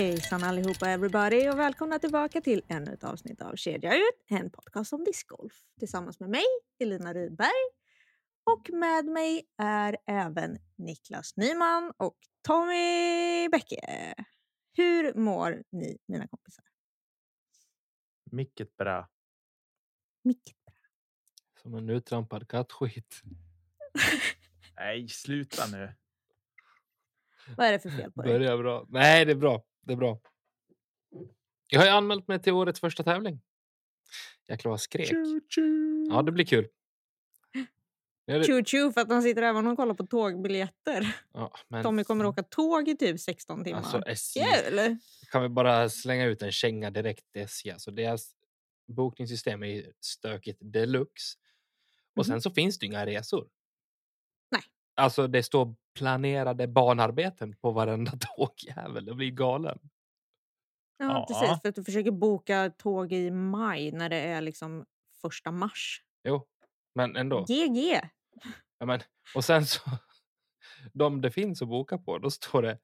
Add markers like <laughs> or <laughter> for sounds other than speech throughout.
Hejsan allihopa everybody och välkomna tillbaka till ännu ett avsnitt av Kedja ut, en podcast om discgolf tillsammans med mig, Elina Rydberg. Och med mig är även Niklas Nyman och Tommy Bäcke. Hur mår ni mina kompisar? Mycket bra. Mycket bra. Som en uttrampad kattskit. Nej, sluta nu. Vad är det för fel på dig? Börjar bra. Nej, det är bra. Det är bra. Jag har ju anmält mig till årets första tävling. Jäklar vad skrek. Tju, tju. Ja, det blir kul. Tju för att han sitter även och kollar på tågbiljetter. Ja, men Tommy kommer åka tåg i typ 16 timmar. Alltså SJ Kul! kan vi bara slänga ut en känga direkt till SJ. Alltså deras bokningssystem är stökigt deluxe. Och Mhm. sen så finns det inga resor. Alltså det står planerade banarbeten på varenda <laughs> tågjävel. Det blir galen. Ja, Ja. precis. För att du försöker boka tåg i maj när det är liksom första mars. Jo, men ändå. GG! Ja, men, och sen så, <laughs> de det finns att boka på, då står det,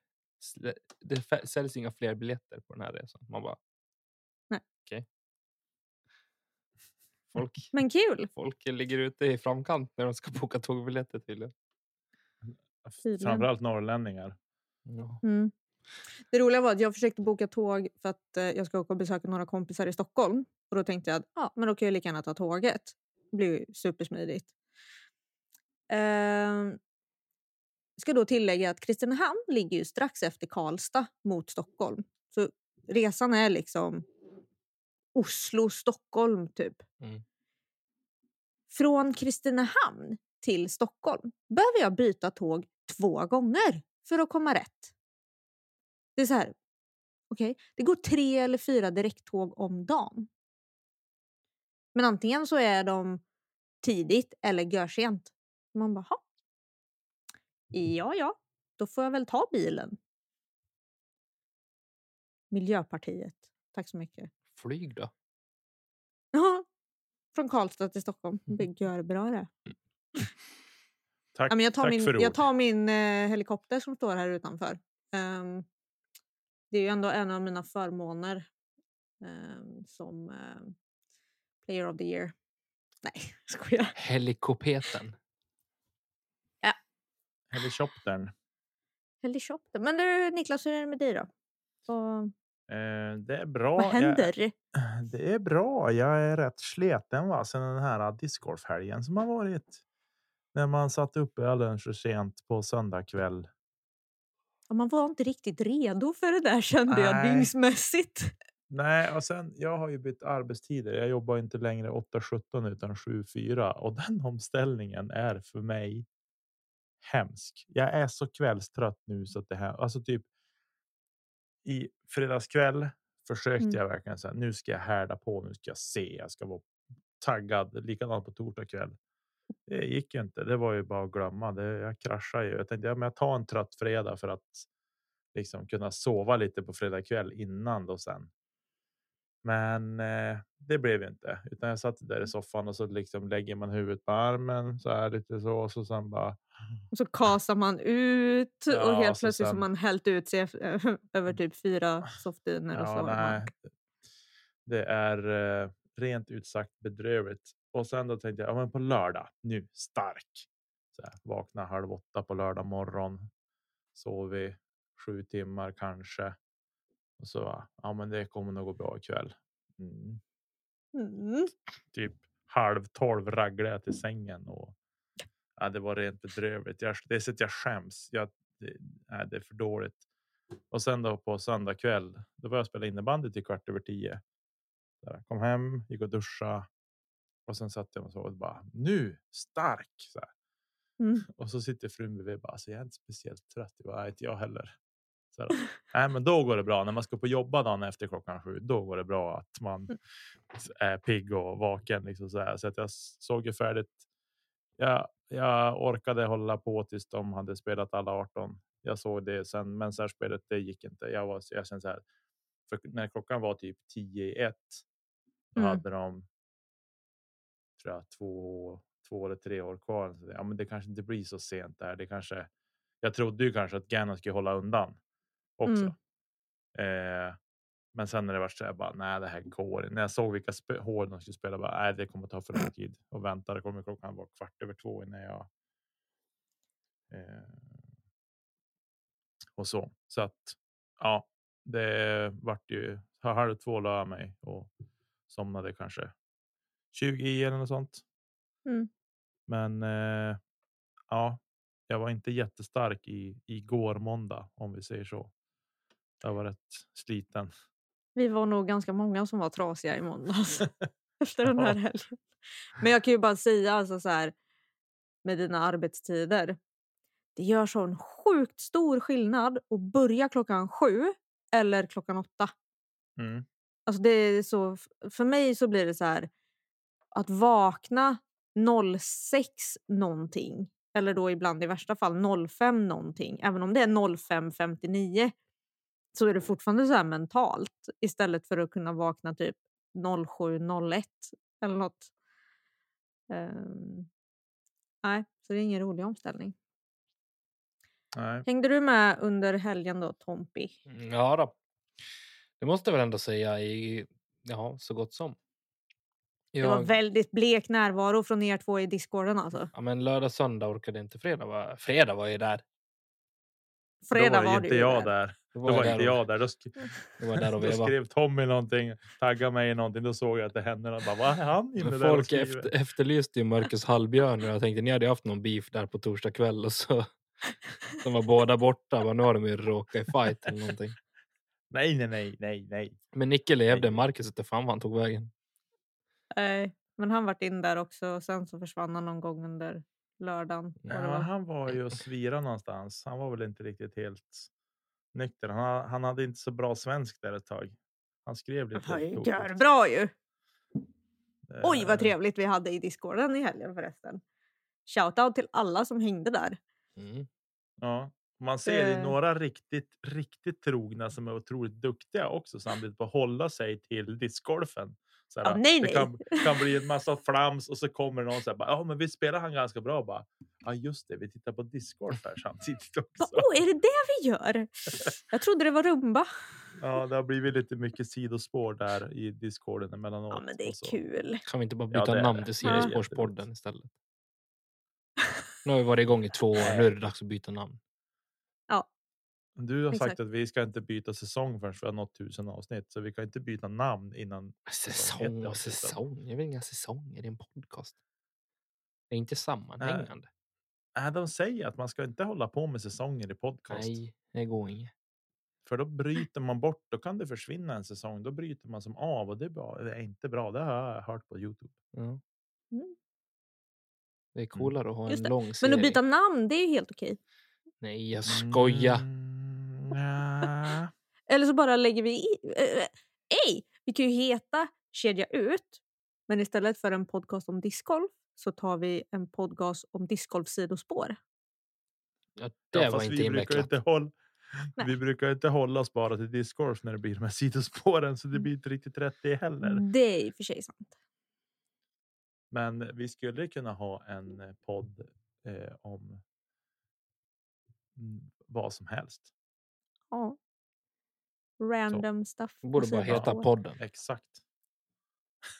"Sl- det säljs inga fler biljetter på den här resan. Man bara, Nej. okej. Folk, Men kul! folk ligger ute i framkant när de ska <laughs> boka tågbiljetter tydligen. Tydligen. Framförallt norrlänningar. Ja. Mm. Det roliga var att jag försökte boka tåg för att eh, jag ska åka och besöka några kompisar i Stockholm. Och Då tänkte jag att ah, men då kan jag lika gärna ta tåget. Det blir ju supersmidigt. Ehm, ska då tillägga att Kristinehamn ligger ju strax efter Karlstad mot Stockholm. Så resan är liksom Oslo-Stockholm typ. Mm. Från Kristinehamn till Stockholm behöver jag byta tåg två gånger för att komma rätt. Det är så här. Okej, det går tre eller fyra direkttåg om dagen. Men antingen så är de tidigt eller gör sent. Man bara, "Ha. Ja, ja, då får jag väl ta bilen. Miljöpartiet. Tack så mycket. Flyg då. Ja, från Karlstad till Stockholm. Mm. Det gör bra det. Tack, Ja, men jag tar tack min, för ord. jag tar min eh, helikopter som står här utanför. Ehm, det är ju ändå en av mina förmåner ehm, som ehm, player of the year. Nej, <laughs> jag skojar. Helikopeten. Helikoptern. Helikopter. Men du, Niklas, hur är det med dig då? Och, Eh, det är bra. vad händer? Jag, <clears throat> det är bra. Jag är rätt sleten va? sen den här discgolfhelgen som har varit. När man satt uppe alldeles för sent på söndag kväll. Ja, man var inte riktigt redo för det där kände jag Nej. dygnsmässigt. Nej, och sen jag har ju bytt arbetstider. Jag jobbar inte längre 8-17 utan 7-4 och den <laughs> omställningen är för mig hemsk. Jag är så kvällstrött nu så att det här alltså typ. I fredagskväll försökte Mm. jag verkligen säga nu ska jag härda på. Nu ska jag se. Jag ska vara taggad. Likadant på torsdag kväll. Det gick ju inte. Det var ju bara att glömma. Det, jag kraschade ju. Jag tänkte ja, men jag tar en trött fredag för att liksom kunna sova lite på fredag kväll innan då sen. Men eh, det blev ju inte, utan jag satt där i soffan och så liksom lägger man huvudet på armen så här lite så och så sen bara. Och så kasar man ut <laughs> och Ja, helt så plötsligt sen- man hällt ut sig <laughs> över typ fyra softdyner och så Ja, nej, man det är eh, rent ut sagt bedrövligt. Och sen då tänkte jag, ja, men på lördag nu stark. Så här, vakna halv åtta på lördag morgon. Sov i sju timmar kanske. Och så ja, men det kommer nog gå bra ikväll. Mm. Mm. typ halv tolv ragglade jag till sängen och ja, det var rent bedrövligt. Jag, det är så att jag skäms. Jag, det, nej, det är för dåligt. Och sen då på söndag kväll, då var jag spela innebandy till kvart över tio. Där, kom hem, gick och duscha och sen satt jag och så och bara nu stark. Så. Mm. <laughs> Och så sitter frun bredvid och bara, alltså, jag är inte speciellt trött. Jag bara, "Nej, inte jag heller. Så här, <laughs> Nej, men då går det bra. När man ska på jobba dagen efter klockan sju, då går det bra att man Mm. är pigg och vaken. Liksom så här. så att jag såg ju färdigt. Jag, jag orkade hålla på tills de hade spelat alla 18. Jag såg det sen, men så här spelet, det gick inte. Jag var, jag kände så här, för när klockan var typ 10 i ett, då Mm. hade de jag, två, två eller tre år kvar. Så, ja, men det kanske inte blir så sent där. Det kanske, jag trodde ju kanske att Gannon skulle hålla undan också. Eh, men sen när det var så här, bara nej, det här går inte. När jag såg vilka hål de skulle spela, bara nej, det kommer ta för lång tid och vänta. Det kommer klockan vara kvart över två innan jag. Eh, och så så att ja, det vart ju halv två la jag mig och somnade kanske 20 i eller något sånt. Mm. Men eh, ja, jag var inte jättestark i igår måndag om vi säger så. Jag var rätt sliten. Vi var nog ganska många som var trasiga i måndags <laughs> <laughs> efter den här Ja. helgen. Men jag kan ju bara säga alltså så här, med dina arbetstider. Det gör sån sjukt stor skillnad att börja klockan sju eller klockan åtta. Mm. Alltså det är så, för mig så blir det så här att vakna 06 någonting eller då ibland i värsta fall 05 någonting. Även om det är 05.59 så är det fortfarande så här mentalt istället för att kunna vakna typ 07.01 eller något. Ehm, nej, så det är ingen rolig omställning. Nej. Hängde du med under helgen då, Tompi? Mm, Ja då. Det måste jag väl ändå säga i ja, så gott som. Det var Jag, väldigt blek närvaro från er två i discorden alltså. ja, men lördag, söndag orkade inte. Fredag var, fredag var jag där. Fredag då var, var inte jag där. där. Då Då var, var jag, inte där och, jag där. Då, sk var jag där och <laughs> då skrev Tommy någonting, taggade mig i någonting. Då såg jag att det hände något. Bara, Vad är han inne Men där Folk efter, efterlyste ju Marcus Hallbjörn och jag tänkte ni hade haft någon beef där på torsdag kväll och så de var båda borta. Bara, nu har de ju råkat i fight eller någonting. Nej, nej, nej, nej, nej. Men Nicke levde. Marcus inte fan var han tog vägen. Nej, men han vart in där också och sen så försvann han någon gång under lördagen. det Ja, var. han var ju och <clears throat> svira någonstans. Han var väl inte riktigt helt nykter. Han, ha- han hade inte så bra svensk där ett tag. Han skrev Det lite. ju tokigt. görbra ju! Oj Eh, vad trevligt vi hade i discorden i helgen förresten. Shoutout till alla som hängde där. Mm. Ja, man ser Det- det... några riktigt, riktigt trogna som är otroligt duktiga också samtidigt på att hålla sig till discgolfen. Så här, Ja, nej, det nej. kan, kan bli en <laughs> massa flams och så kommer någon så här, bara, ja men vi spelar han ganska bra bara. Ja just det, vi tittar på discgolf här samtidigt <laughs> också. Åh, är det det vi gör? Jag trodde det var rumba. Ja, det har blivit lite mycket sidospår där i discorden emellanåt. Ja, men det och så. är kul. Kan vi inte bara Ja, byta är namn det. till Sidospårspodden istället? Nu har vi varit igång i två år, nu är det dags att byta namn. Du har sagt Exakt. att vi ska inte byta säsong förrän vi har nått tusen avsnitt, så vi kan inte byta namn innan. Säsong och säsong, det är väl inga säsonger i en podcast? Det är inte sammanhängande. Äh, de säger att man ska inte hålla på med säsonger i podcast. Nej, det går inget. För då <laughs> bryter man bort, då kan det försvinna en säsong. Då bryter man som av och det är, bra, det är inte bra. Det har jag hört på Youtube. Mm. Det är coolare att ha en lång serie. Men att byta namn, det är helt okej. Nej, jag skojar. Mm, nja. Eller så bara lägger vi i... Äh, ej! Vi kan ju heta Kedja ut, men istället för en podcast om discgolf så tar vi en podcast om discgolf sidospår. Ja, det Ja, var inte vi brukar invecklat. inte hålla. Nej. Vi brukar inte hålla oss bara till discgolf när det blir de här sidospåren, så det blir inte riktigt rätt det heller. Det är i och för sig sant. Men vi skulle kunna ha en eh, podd eh, om mm, vad som helst. Ja. Random stuff. På borde bara heta sidospår. podden. Exakt.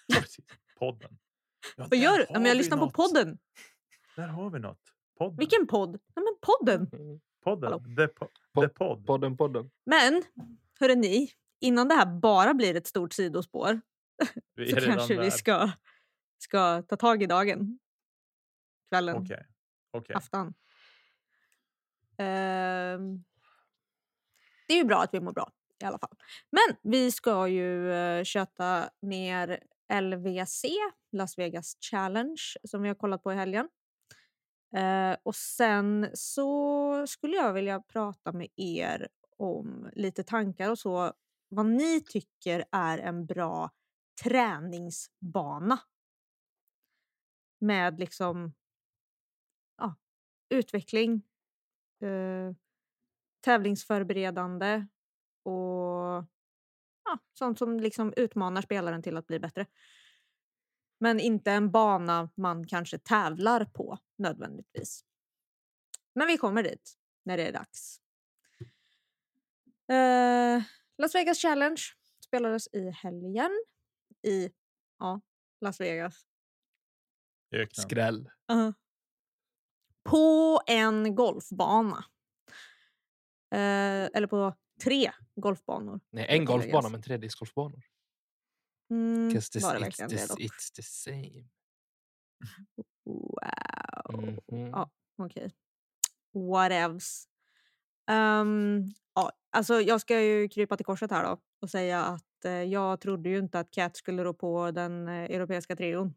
<laughs> Precis. Podden. Ja, Vad gör du? Ja, men jag vi lyssnar på något. podden. Där har vi något. Podden. Vilken podd? Ja, men podden. Mm. Podden. Hallå? The, po Po- The podd. Podden, podden. Men, hörre ni, innan det här bara blir ett stort sidospår Vi så kanske vi där. ska, ska ta tag i dagen. Kvällen, Okej. Okej. afton. Ehm, det är ju bra att vi mår bra i alla fall. Men vi ska ju uh, köta ner LVC, Las Vegas Challenge, som vi har kollat på i helgen. Eh, och sen så skulle jag vilja prata med er om lite tankar och så. Vad ni tycker är en bra träningsbana. Med liksom ja, utveckling, eh, tävlingsförberedande och ja, sånt som liksom utmanar spelaren till att bli bättre. Men inte en bana man kanske tävlar på nödvändigtvis. Men vi kommer dit när det är dags. Eh, Las Vegas Challenge spelades i helgen i ja, Las Vegas. Öknen. Skräll. Uh. På en golfbana. Eh, eller på tre golfbanor. Nej, en golfbana men tre discgolfbanor. Mm, this, var det it's, verkligen det this, dock? it's the same. Wow. Mhm. Ja, okej. Whatevs. Um, ja, alltså jag ska ju krypa till korset här då och säga att eh, jag trodde ju inte att Cat skulle rå på den eh, europeiska trion.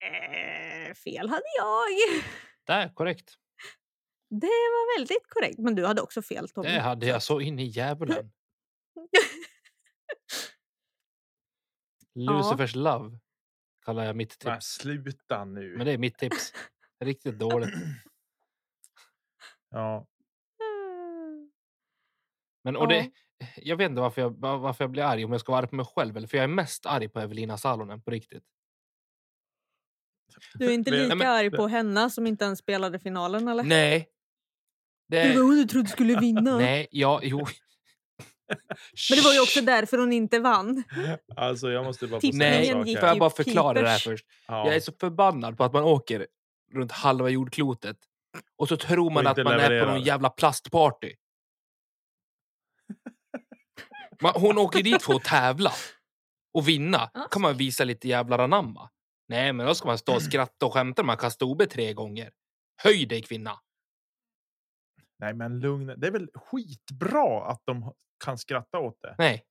Eh, fel hade jag. <laughs> Där, korrekt. Det var väldigt korrekt. Men du hade också fel Tommy. Det hade jag så in i djävulen. Lucifers Love kallar jag mitt Men tips. sluta nu. Men det är mitt tips. Riktigt dåligt. Ja, Men, och det, jag vet inte varför jag, var- varför jag blir arg, om jag ska vara arg på mig själv eller för jag är mest arg på Evelina Salonen på riktigt. Du är inte Men- lika men- arg på henne som inte ens spelade finalen eller? Nej. Det, Det var hon du trodde skulle vinna. <laughs> nej, ja, jo. <laughs> Men det var ju också därför hon inte vann. alltså jag måste bara få Nej, får jag bara förklara det här keepers. först? Ja. Jag är så förbannad på att man åker runt halva jordklotet och så tror man att man är på någon jävla plastparty. Man, hon åker dit för att tävla och vinna. Ja. kan man visa lite jävla anamma. Nej, men då ska man stå och skratta och skämta när man kastar OB tre gånger. Höj dig kvinna! Nej, men lugn. Det är väl skitbra att de kan skratta åt det. Nej,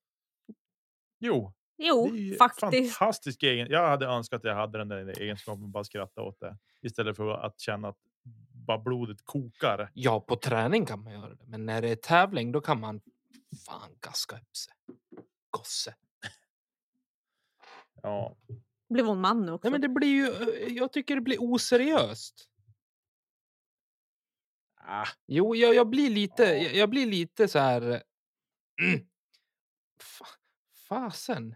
Jo, Jo, det är ju faktiskt. fantastisk egen. Jag hade önskat att jag hade den där egenskapen att bara skratta åt det istället för att känna att bara blodet kokar. ja, på träning kan man göra det. Men när det är tävling, då kan man fan gaska upp sig. Gosse. Ja, Blev hon man nu också? Nej, men det blir ju... eh, Jag tycker det blir oseriöst. Ah, Jo, jag, jag blir lite, Ja. jag, jag blir lite så här. eh, Mm. Fa, fasen.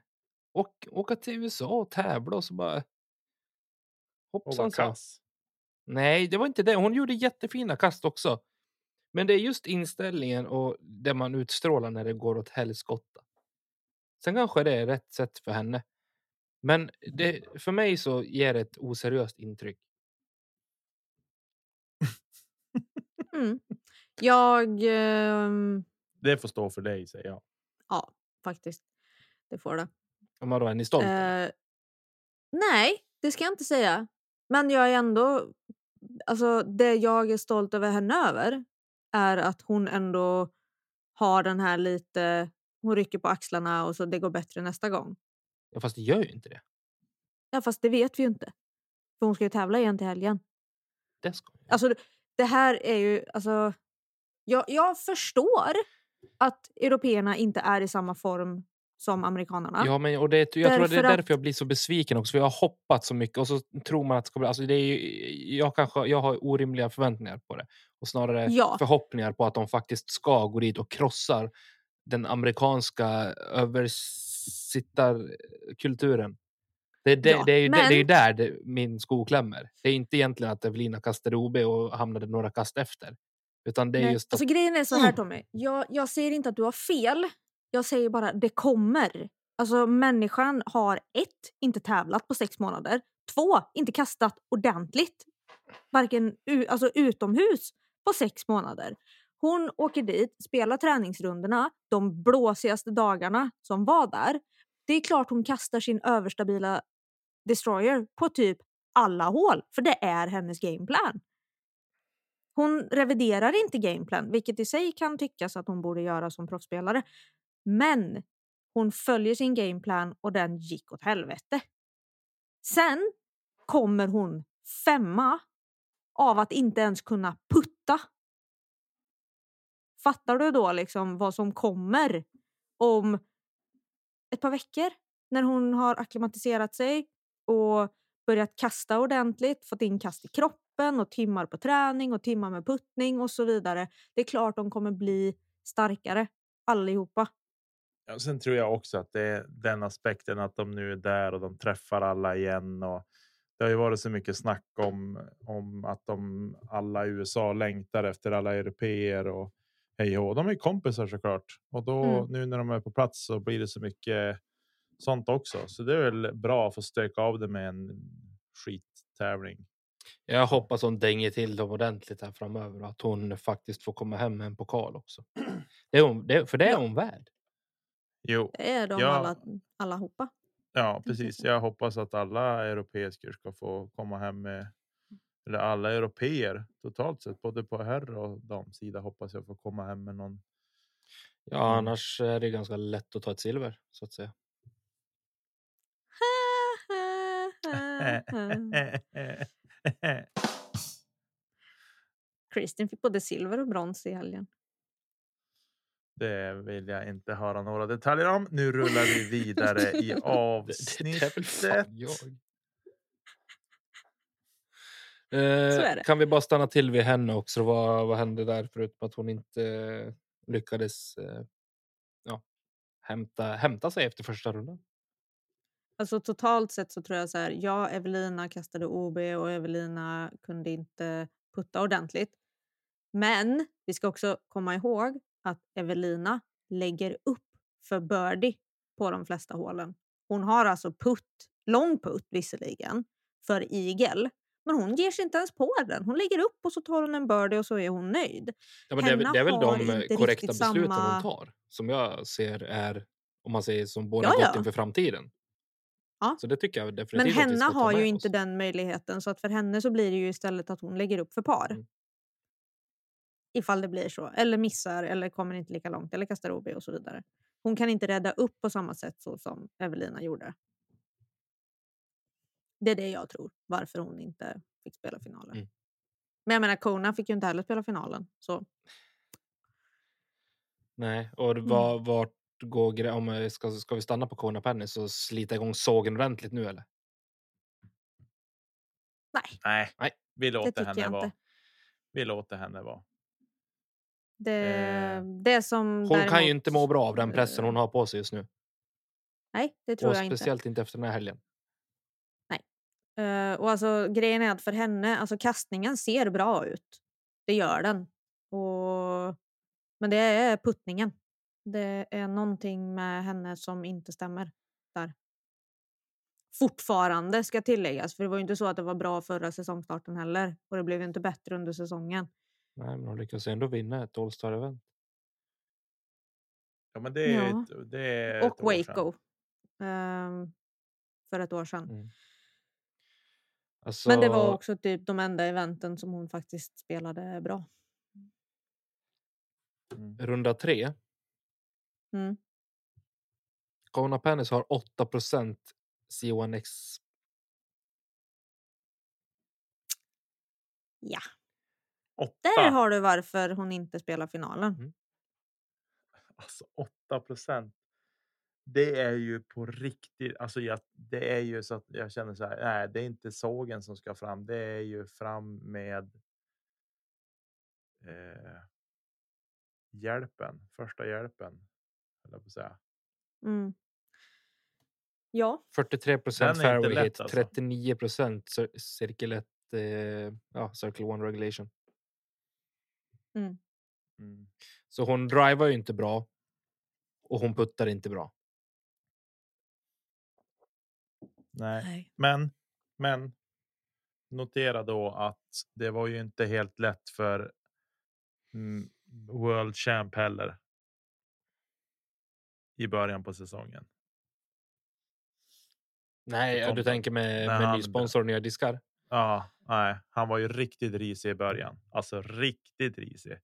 Och, åka till USA och tävla och så bara. Hoppsan kass. Nej, det var inte det. Hon gjorde jättefina kast också. Men det är just inställningen och det man utstrålar när det går åt helskotta. Sen kanske det är rätt sätt för henne. Men det, för mig så ger det ett oseriöst intryck. Mm. Jag... ehm, Det får stå för dig säger jag. ja, faktiskt. Det får det. Om man då är ni stolt? eller? Eh, nej, det ska jag inte säga. Men jag är ändå... Alltså, det jag är stolt över henne över är att hon ändå har den här lite... Hon rycker på axlarna och så det går bättre nästa gång. Ja, fast det gör ju inte det. Ja, fast det vet vi ju inte. För hon ska ju tävla igen till helgen. Det ska hon. Alltså, det här är ju... Alltså, jag, jag förstår att européerna inte är i samma form som amerikanerna. Ja, men och det, jag tror att det är Därför därför jag blir så besviken också. För jag har hoppat så mycket och så tror man att det ska bli... Alltså det är ju, jag, kanske, jag har orimliga förväntningar på det. Och snarare Ja. förhoppningar på att de faktiskt ska gå dit och krossar den amerikanska översittarkulturen. Det, är det, Ja, det, är ju det, det är ju men- där det, min sko klämmer. Det är inte egentligen att Evelina kastade OB och hamnade några kast efter. Utan det är Nej, just att, Alltså, grejen är så här Mm. Tommy. Jag, jag säger inte att du har fel. Jag säger bara det kommer. Alltså människan har ett, inte tävlat på sex månader. Två, inte kastat ordentligt. Varken alltså, utomhus på sex månader. Hon åker dit, spelar träningsrundorna de blåsigaste dagarna som var där. Det är klart hon kastar sin överstabila destroyer på typ alla hål. För det är hennes gameplan. Hon reviderar inte gameplan, vilket i sig kan tyckas att hon borde göra som proffsspelare. Men hon följer sin gameplan och den gick åt helvete. Sen kommer hon femma av att inte ens kunna putta. Fattar du då liksom vad som kommer om ett par veckor när hon har akklimatiserat sig och börjat kasta ordentligt, fått in kast i kroppen och timmar på träning och timmar med puttning och så vidare. Det är klart de kommer bli starkare allihopa. Ja, sen tror jag också att det är den aspekten att de nu är där och de träffar alla igen. Och det har ju varit så mycket snack om, om att de alla i USA längtar efter alla europeer och hej och De är kompisar såklart och då Mm. nu när de är på plats så blir det så mycket sånt också. Så det är väl bra att få stöka av det med en skittävling. Jag hoppas hon dänger till dem ordentligt här framöver och att hon faktiskt får komma hem med en pokal också. Det är hon, det, för det är hon värd. Jo, Det är de Ja. alla, allihopa. ja, precis. Jag hoppas att alla europeisker ska få komma hem med eller alla europeer totalt sett, både på herr och damsida hoppas jag får komma hem med någon. Ja, Mm. annars är det ganska lätt att ta ett silver så att säga. Kristin fick både silver och brons i helgen. Det vill jag inte höra några detaljer om. Nu rullar vi vidare i <laughs> avsnittet. jag. Så är Eh, det. kan vi bara stanna till vid henne också? Vad, vad hände där förutom att hon inte eh, lyckades eh, ja, hämta, hämta sig efter första rundan? Alltså totalt sett så tror jag så här, ja Evelina kastade OB och Evelina kunde inte putta ordentligt. Men vi ska också komma ihåg att Evelina lägger upp för birdie på de flesta hålen. Hon har alltså putt, lång putt visserligen, för igel. Men hon ger sig inte ens på den. Hon lägger upp och så tar hon en birdie och så är hon nöjd. Ja, men det, är, det är väl de inte korrekta besluten samma- hon tar som jag ser är om man säger som båda Ja, gott ja. inför framtiden. Ja. Så det tycker jag definitivt Men Henna ta har ju inte oss. den möjligheten så att för henne så blir det ju istället att hon lägger upp för par. Mm. Ifall det blir så. Eller missar eller kommer inte lika långt eller kastar OB och så vidare. Hon kan inte rädda upp på samma sätt så som Evelina gjorde. Det är det jag tror. Varför hon inte fick spela finalen. Mm. Men jag menar Kona fick ju inte heller spela finalen. Så Nej, och Mm. var, vart gre- om vi ska, ska vi stanna på Kona Penny så slita igång sågen ordentligt nu eller? nej, Nej, Nej. vi låter henne vara. inte. Vi låter henne vara. Det, Eh, det som Hon kan ju däremot- inte må bra av den pressen eh, hon har på sig just nu. Nej, det tror Och jag inte. speciellt inte efter den här helgen. Eh, och alltså, grejen är att för henne, alltså kastningen ser bra ut. Det gör den. Och, men det är puttningen. Det är någonting med henne som inte stämmer där. Fortfarande ska tilläggas, för det var ju inte så att det var bra förra säsongstarten heller. Och det blev ju inte bättre under säsongen. Nej, men hon lyckas ändå vinna ett All-Star-event. Ja, men det är, Ja. ett, det är ett Och. Waco. ehm, för ett år sedan. Mm. Alltså, Men det var också typ de enda eventen som hon faktiskt spelade bra. Mm. runda tre. Mm. Kona Pennis har 8 C1X. Ja, Åtta. där har du varför hon inte spelar finalen. Alltså 8 procent. Det är ju på riktigt. Alltså jag, det är ju så att jag känner så här. Nej, det är inte sågen som ska fram. Det är ju fram med. Eh, hjälpen, första hjälpen. Jag på säga. Mm. Ja, 43 Den är inte fairway lätt, hit. alltså. 39 cir- cirkel 1. Eh, ja, circle 1 regulation. mm. Mm. Så hon drivar ju inte bra. Och hon puttar inte bra. Nej, Nej. men men. Notera då att det var ju inte helt lätt för mm, World Champ heller. I början på säsongen. Nej, du tänker med, med han- ny sponsor och nya diskar. Ja, nej, han var ju riktigt risig i början. Alltså riktigt risig.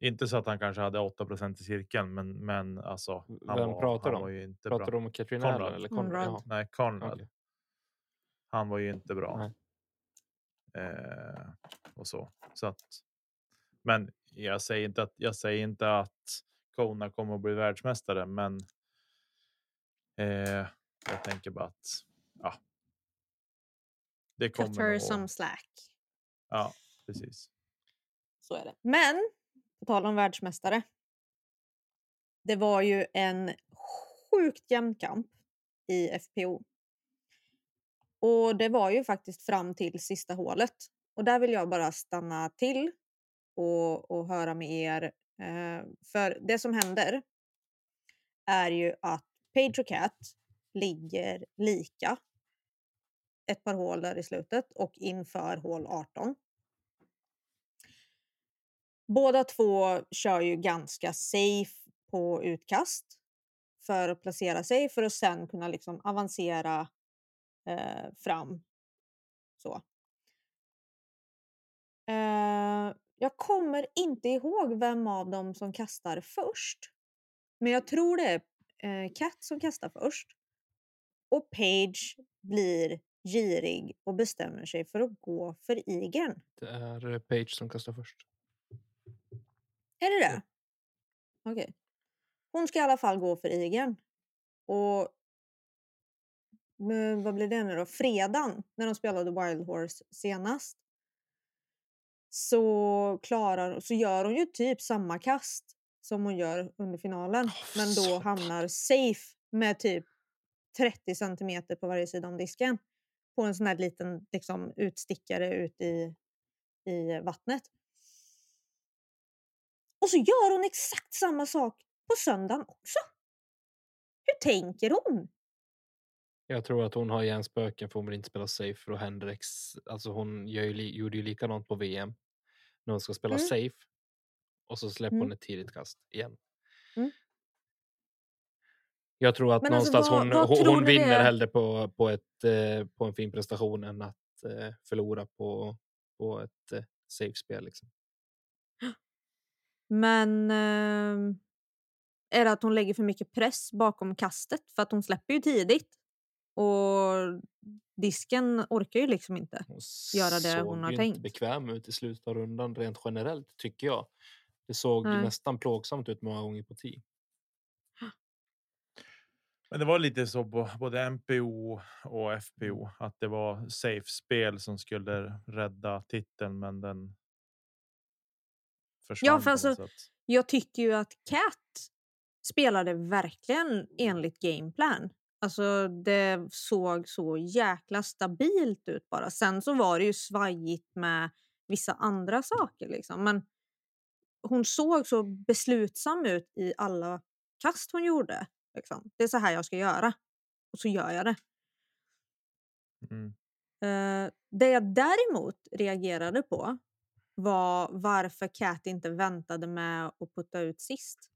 Inte så att han kanske hade 8% i cirkeln, men men alltså. Han Vem var, pratar han om? var ju inte Pratar bra. du om Katrina Conrad. Eller Conrad. Conrad? Nej, Conrad. Okej. Han var ju inte bra. Eh, och så. så att, men jag säger inte att jag säger inte att Kona kommer att bli världsmästare, men. Eh, jag tänker bara att ja. Det kommer. Cut her nog- some slack. Ja, precis. Så är det. Men på tal om världsmästare. Det var ju en sjukt jämn kamp i FPO. Och det var ju faktiskt fram till sista hålet. Och där vill jag bara stanna till och, och höra med er. Eh, för det som händer är ju att Page och Cat ligger lika ett par hål där i slutet och inför hål 18. Båda två kör ju ganska safe på utkast för att placera sig för att sen kunna liksom avancera eh, fram. Så. Eh, jag kommer inte ihåg vem av dem som kastar först. Men jag tror det är eh, Cat som kastar först. Och Page blir girig och bestämmer sig för att gå för igen. Det är eh, Page som kastar först. Är det det? Okej. Hon ska i alla fall gå för igen. Och vad blir det nu då? Fredagen när de spelade Wild Horse senast. Så, klarar, så gör hon ju typ samma kast som hon gör under finalen. men då satan. hamnar safe med typ 30 centimeter på varje sida om disken. På en sån här liten liksom, utstickare ut i, i vattnet. Och så gör hon exakt samma sak på söndagen också. Hur tänker hon? Jag tror att hon har hjärnspöken för hon vill inte spela safe för då händer ex... Alltså hon gör ju, gjorde ju likadant på VM. När hon ska spela Mm. safe. Och så släpper hon Mm. ett tidigt kast igen. Mm. Jag tror att Men alltså, någonstans vad- hon, vad hon, hon vinner hellre på, på, ett, eh, på en fin prestation än att eh, förlora på, på ett eh, safe-spel. Liksom. Men eh, är det att hon lägger för mycket press bakom kastet? För att hon släpper ju tidigt. Och disken orkar ju liksom inte. Hon göra det såg hon har tänkt. inte bekväm ut i slutet av rundan rent generellt tycker jag. Det såg Nej. nästan plågsamt ut många gånger på tee. Men det var lite så på både MPO och FPO att det var safe spel som skulle rädda titeln, men den. Försvann för på alltså-. Jag tycker ju att Cat spelade verkligen enligt gameplan. Alltså det såg så jäkla stabilt ut bara. Sen så var det ju svajigt med vissa andra saker liksom. Men hon såg så beslutsam ut i alla kast hon gjorde. Liksom. Det är så här jag ska göra. Och så gör jag det. Mm. Eh, det jag däremot reagerade på var varför Cat inte väntade med att putta ut sist.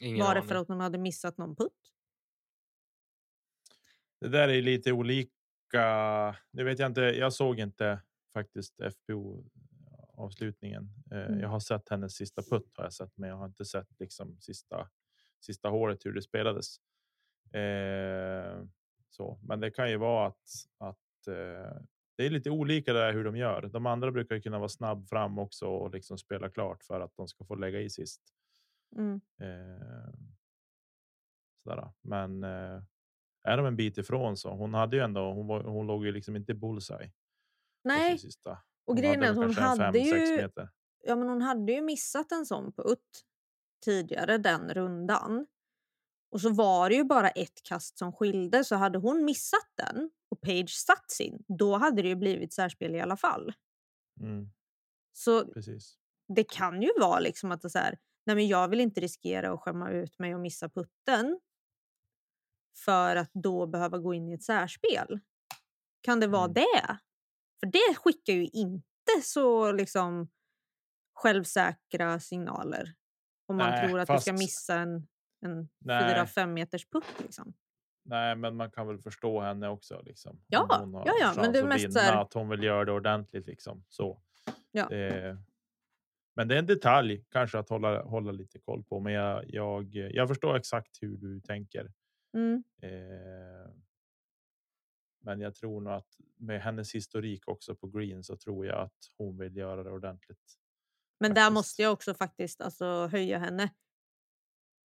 Ingen var det aning. för att hon hade missat någon putt? Det där är lite olika. Det vet jag inte. Jag såg inte faktiskt FPO avslutningen. Eh, Mm. Jag har sett hennes sista putt har jag sett, men jag har inte sett liksom sista sista hålet hur det spelades. Eh, så, men det kan ju vara att att eh, det är lite olika där hur de gör. De andra brukar ju kunna vara snabb fram också och liksom spela klart för att de ska få lägga i sist. Mm. Eh, sådär. Men eh, är de en bit ifrån så hon hade ju ändå. Hon, var, hon låg ju liksom inte i bullseye. Nej, Sista. och grejen är att hon hade, fem, ju, ja, men hon hade ju missat en sån putt tidigare den rundan. Och så var det ju bara ett kast som skilde, så hade hon missat den och Page satt sin, då hade det ju blivit särspel i alla fall. Mm, Så precis. det kan ju vara liksom att det så här, nej men jag vill inte riskera att skämma ut mig och missa putten för att då behöva gå in i ett särspel. Kan det vara Mm. det? För det skickar ju inte så liksom självsäkra signaler. Om man Nej, tror att du ska fast- missa en, en Nej. 4-5 meters putt. Liksom. Nej, men man kan väl förstå henne också. Liksom. Ja, hon har ja, ja, men det är att mest vinna, så här- att hon vill göra det ordentligt. Liksom. Så. Ja. Det, men det är en detalj kanske att hålla, hålla lite koll på. Men jag, jag, jag förstår exakt hur du tänker. Mm. Eh, Men jag tror nog att med hennes historik också på green så tror jag att hon vill göra det ordentligt. Men där faktiskt. måste jag också faktiskt alltså, höja henne.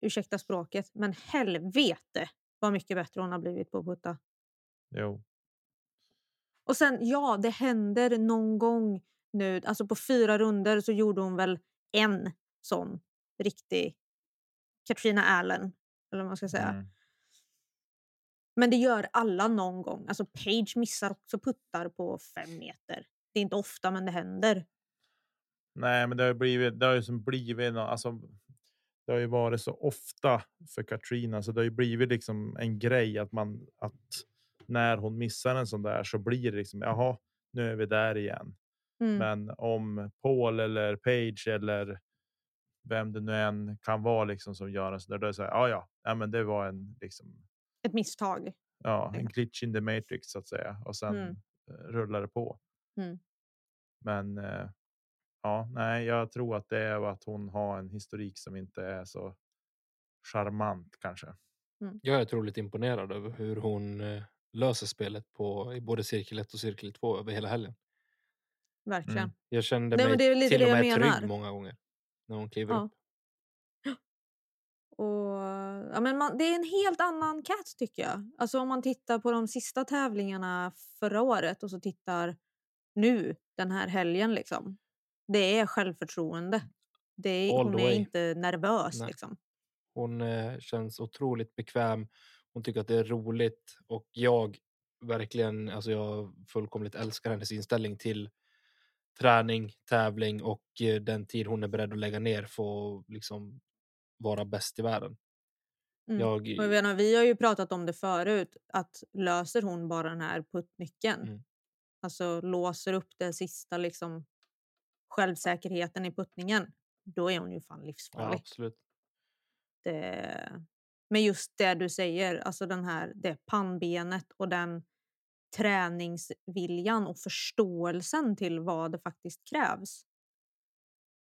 Ursäkta språket, men helvete vad mycket bättre hon har blivit på att putta. Jo, Och sen ja, det händer någon gång nu. Alltså på fyra runder så gjorde hon väl en sån riktig Katrina Allen. Eller vad man ska säga. mm. Men det gör alla någon gång. Alltså Page missar också puttar på fem meter. Det är inte ofta men det händer. Nej, men det har ju blivit. Det har ju som blivit. Alltså, det har ju varit så ofta för Katrina, så det har ju blivit liksom en grej att man att när hon missar en sån där så blir det liksom jaha, nu är vi där igen. Mm. Men om Paul eller Page eller vem det nu än kan vara liksom som gör en sån där, då är det så här, ja, ja, ja, men det var en liksom. Ett misstag. Ja, en glitch in the matrix så att säga och sen Mm. eh, rullar det på. Mm. Men eh, ja, nej, jag tror att det är att hon har en historik som inte är så charmant kanske. Jag är otroligt imponerad över hur hon eh, löser spelet på i både cirkel 1 och cirkel 2 över hela helgen. Verkligen. Mm. Jag kände Nej, mig det är lite till och med menar. trygg många gånger när hon kliver Ja. upp. Och, ja, men man, det är en helt annan Cats tycker jag. Alltså om man tittar på de sista tävlingarna förra året och så tittar nu den här helgen. Liksom. Det är självförtroende. Det är, All hon är inte nervös. Nej. Liksom. Hon eh, känns otroligt bekväm. Hon tycker att det är roligt och jag verkligen, alltså jag fullkomligt älskar hennes inställning till träning, tävling och eh, den tid hon är beredd att lägga ner för att liksom vara bäst i världen. Mm. Jag, jag menar, vi har ju pratat om det förut. Att löser hon bara den här puttnyckeln. Mm. Alltså låser upp det sista liksom, självsäkerheten i puttningen. Då är hon ju fan ja, livsfarlig. absolut. det, men just det du säger, alltså den här, det pannbenet och den träningsviljan och förståelsen till vad det faktiskt krävs.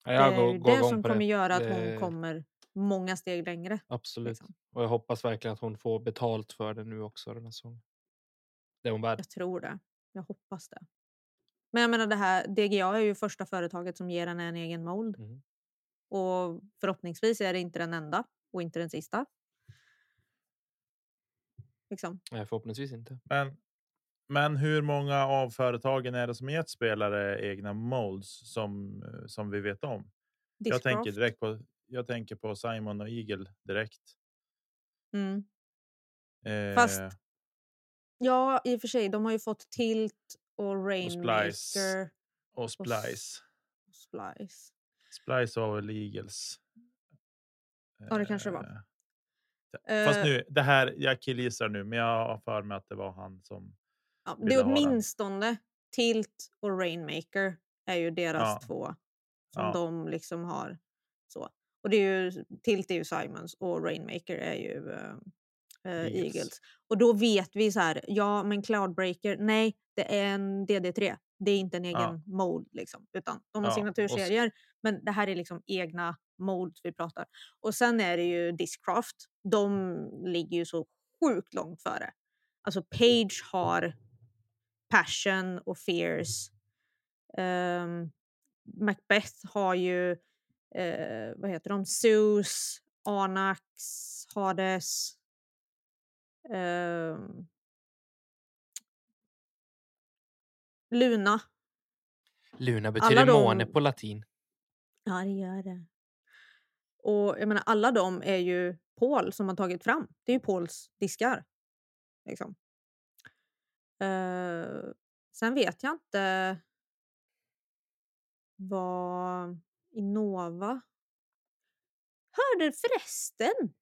Ja, Det jag är går, ju går det som kommer det. göra att Det- hon kommer många steg längre. Absolut. liksom. Och jag hoppas verkligen att hon får betalt för det nu också den här säsongen. Det är hon värd. Jag tror det. Jag hoppas det. Men jag menar det här, DGA är ju första företaget som ger henne en egen mold. Mm. Och förhoppningsvis är det inte den enda och inte den sista. Liksom. Nej, förhoppningsvis inte. Men, men hur många av företagen är det som gett spelare egna molds som eh, som vi vet om? Jag tänker Discraft. direkt på. Jag tänker på Simon och Eagle direkt. Mm. Eh, Fast- Ja, i och för sig. De har ju fått Tilt och. Rainmaker och Splice. och Splice. Splice var väl Eagles. Ja, det kanske det var. Eh, Fast Eh, nu, det här, jag killgissar nu, men jag har för mig att det var han som. Ja, det är åtminstone Tilt och Rainmaker är ju deras Ja. två som Ja. de liksom har. så. Och det är ju, Tilt är ju Simons och Rainmaker är ju eh, eh, Eagles. Eagles. Och då vet vi så här, ja men Cloudbreaker, nej det är en DD3. Det är inte en egen Ja. mode liksom, utan de har Ja, signaturserier. Men det här är liksom egna modes vi pratar. Och sen är det ju Discraft. De ligger ju så sjukt långt före. Alltså Page har Passion och Fierce. Ehm, Macbeth har ju, eh, vad heter de, Zeus, Anax, Hades. ehm, Luna. Luna betyder de- måne på latin. Ja, det gör det. Och jag menar, alla de är ju Paul som har tagit fram. Det är ju Pauls diskar. Liksom. Eh, sen vet jag inte vad Innova... Hörde förresten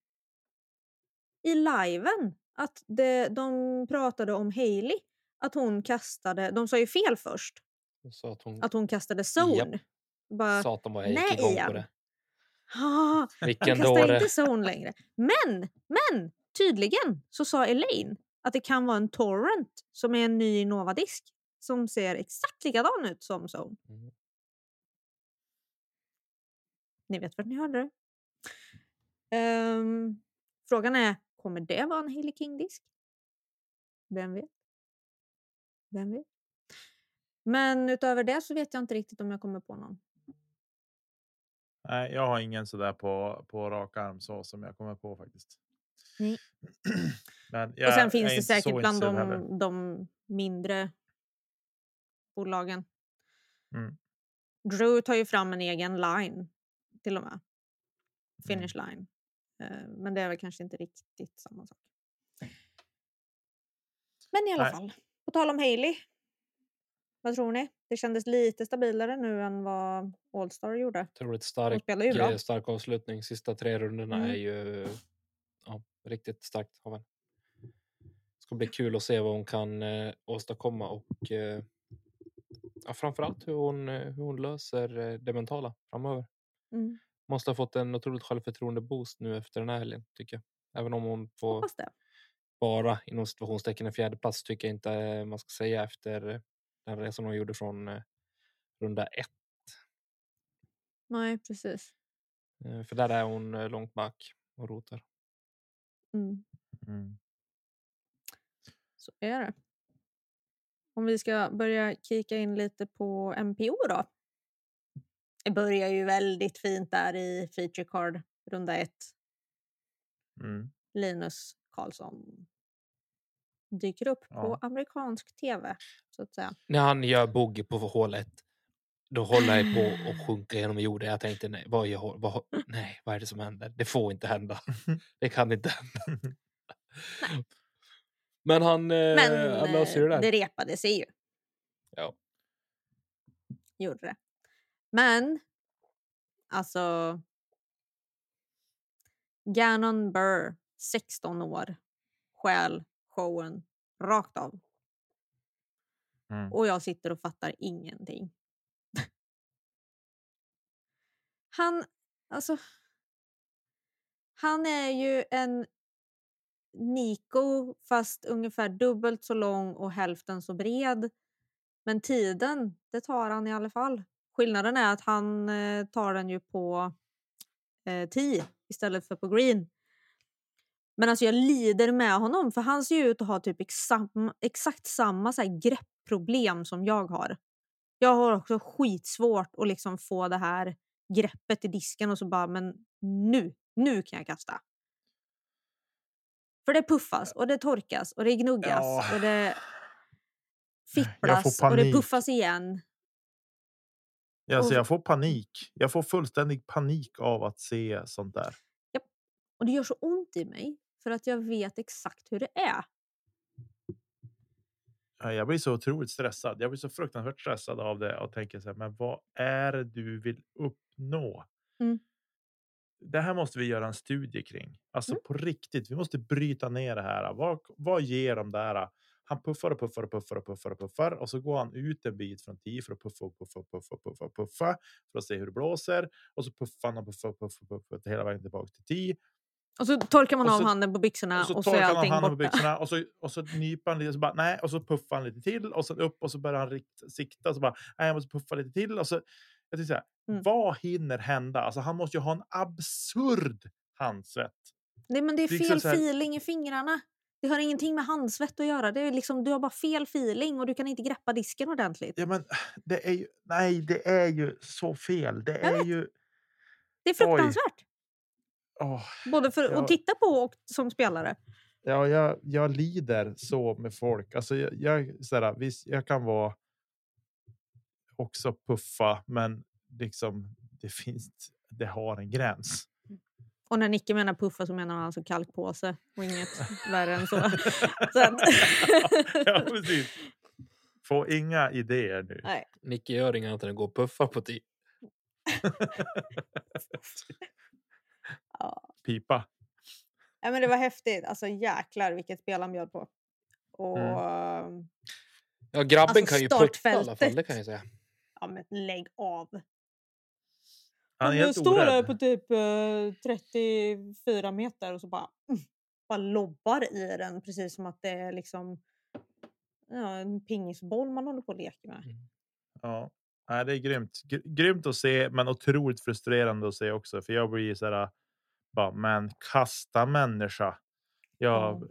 i liven att det, de pratade om Hailey. Att hon kastade... De sa ju fel först. Att hon Att hon kastade zone. Bara, satan vad jag gick nej, igång på det. "Ah, Vilken jag kastar dåre. inte zone längre. Men, men tydligen så sa Elaine att det kan vara en torrent som är en ny Innova-disk som ser exakt likadan ut som zone. Mm. Ni vet vart ni hörde det. Ehm, frågan är, kommer det vara en Hailey King-disk? Vem vet? Vem vet? Men utöver det så vet jag inte riktigt om jag kommer på någon. Nej, jag har ingen sådär på på rak arm så som jag kommer på faktiskt. Nej. <clears throat> Men och sen finns det säkert bland de, de mindre bolagen. Mm. Drew tar ju fram en egen line till och med. Mm. Finish line. Eh, Men det är väl kanske inte riktigt samma sak. Men i alla Nej. fall, på tal om Hailey. Vad tror ni? Det kändes lite stabilare nu än vad Allstar gjorde. Otroligt stark, eh, stark avslutning. Sista tre rundorna Mm. är ju ja, riktigt starkt av henne. Det ska bli kul att se vad hon kan eh, åstadkomma och eh, ja, framförallt hur hon, eh, hur hon löser eh, det mentala framöver. Mm. Måste ha fått en otroligt självförtroende boost nu efter den här helgen tycker jag. Även om hon får bara inom situationstecken en fjärde plats tycker jag inte eh, man ska säga efter den resan hon gjorde från eh, runda ett. Nej, precis. Eh, För där är hon eh, långt back och rotar. Mm. Mm. Så är det. Om vi ska börja kika in lite på MPO då. Det börjar ju väldigt fint där i feature card runda ett. Mm. Linus Karlsson dyker upp på Ja. amerikansk tv så att säga. När han gör bogey på hålet, då håller jag på att <gasps> sjunka genom jorden. Jag tänkte, nej vad, gör, vad, nej, vad är det som händer? Det får inte hända. <laughs> Det kan inte hända. Men han, eh, Men han löser ju det eh, där. det repade sig ju. Ja. Gjorde det. Men alltså. Gannon Burr, 16 år, stjäl showen rakt av. Mm. Och jag sitter och fattar ingenting. <laughs> han, alltså. Han är ju en Nico fast ungefär dubbelt så lång och hälften så bred. Men tiden, det tar han i alla fall. Skillnaden är att han eh, tar den ju på eh, tee istället för på green. Men alltså jag lider med honom för han ser ju ut att ha typ exam, exakt samma så här greppproblem som jag har. Jag har också skitsvårt att liksom få det här greppet i disken och så bara men nu, nu kan jag kasta. För det puffas och det torkas och det gnuggas Ja. och det fipplas och det puffas igen. Alltså, Och- jag får panik. Jag får fullständig panik av att se sånt där. Och det gör så ont i mig för att jag vet exakt hur det är. Ja, Jag blir så otroligt stressad. Jag blir så fruktansvärt stressad av det och tänker så här, men vad är det du vill uppnå? Mm. Det här måste vi göra en studie kring. Alltså Mm. på riktigt. Vi måste bryta ner det här. Vad, vad ger de där? Han puffar och puffar och puffar och puffar och puffar och så går han ut en bit från tio för att puffa och puffa och puffa och puffa och puffa för att se hur det blåser och så puffar han och puffar och puffar och puffar hela vägen tillbaka till tio Och så torkar man Och av så- handen på byxorna och så och så är allting handen på borta. byxorna och så, <laughs> och så nyper han lite så bara, nej, och så puffar han lite till och sen upp och så börjar han rikt, sikta och så bara, nej, jag måste puffa lite till och så. Jag tycker så här, Mm. vad hinner hända? Alltså, han måste ju ha en absurd handsvett. Nej, men det är Det är liksom fel så här- feeling i fingrarna. Det har ingenting med handsvett att göra. Det är liksom, du har bara fel feeling och du kan inte greppa disken ordentligt. Ja, men det är ju, nej, det är ju så fel. Det Jag är ju. Det är fruktansvärt. åh, Både för Ja. att titta på och som spelare. ja, jag, jag lider så med folk. Alltså, jag, jag, så här, visst, jag kan vara. Också puffa, men liksom det finns. Det har en gräns. Och när Nicke menar puffa så menar han alltså kalkpåse och inget <laughs> värre än så. <laughs> så att... ja, precis. Få inga idéer nu. Nej. Nicke gör inget annat än att gå och puffa på tio. Ja. <laughs> Pipa. Ja, men det var häftigt. Alltså jäklar vilket spel han bjöd på. Och Mm. Ja, grabben Alltså, kan ju putta i alla fall, det kan jag säga. ja, men lägg av. Han är står där orädd. på typ eh, 34 meter och så bara, mm, <laughs> bara lobbar i den precis som att det är liksom ja, en pingisboll man håller på och leker med. Ja, Nej, det är grymt. Gr- Grymt att se, men otroligt frustrerande att se också. För jag blir så här. Bara, men kasta människa. Ja,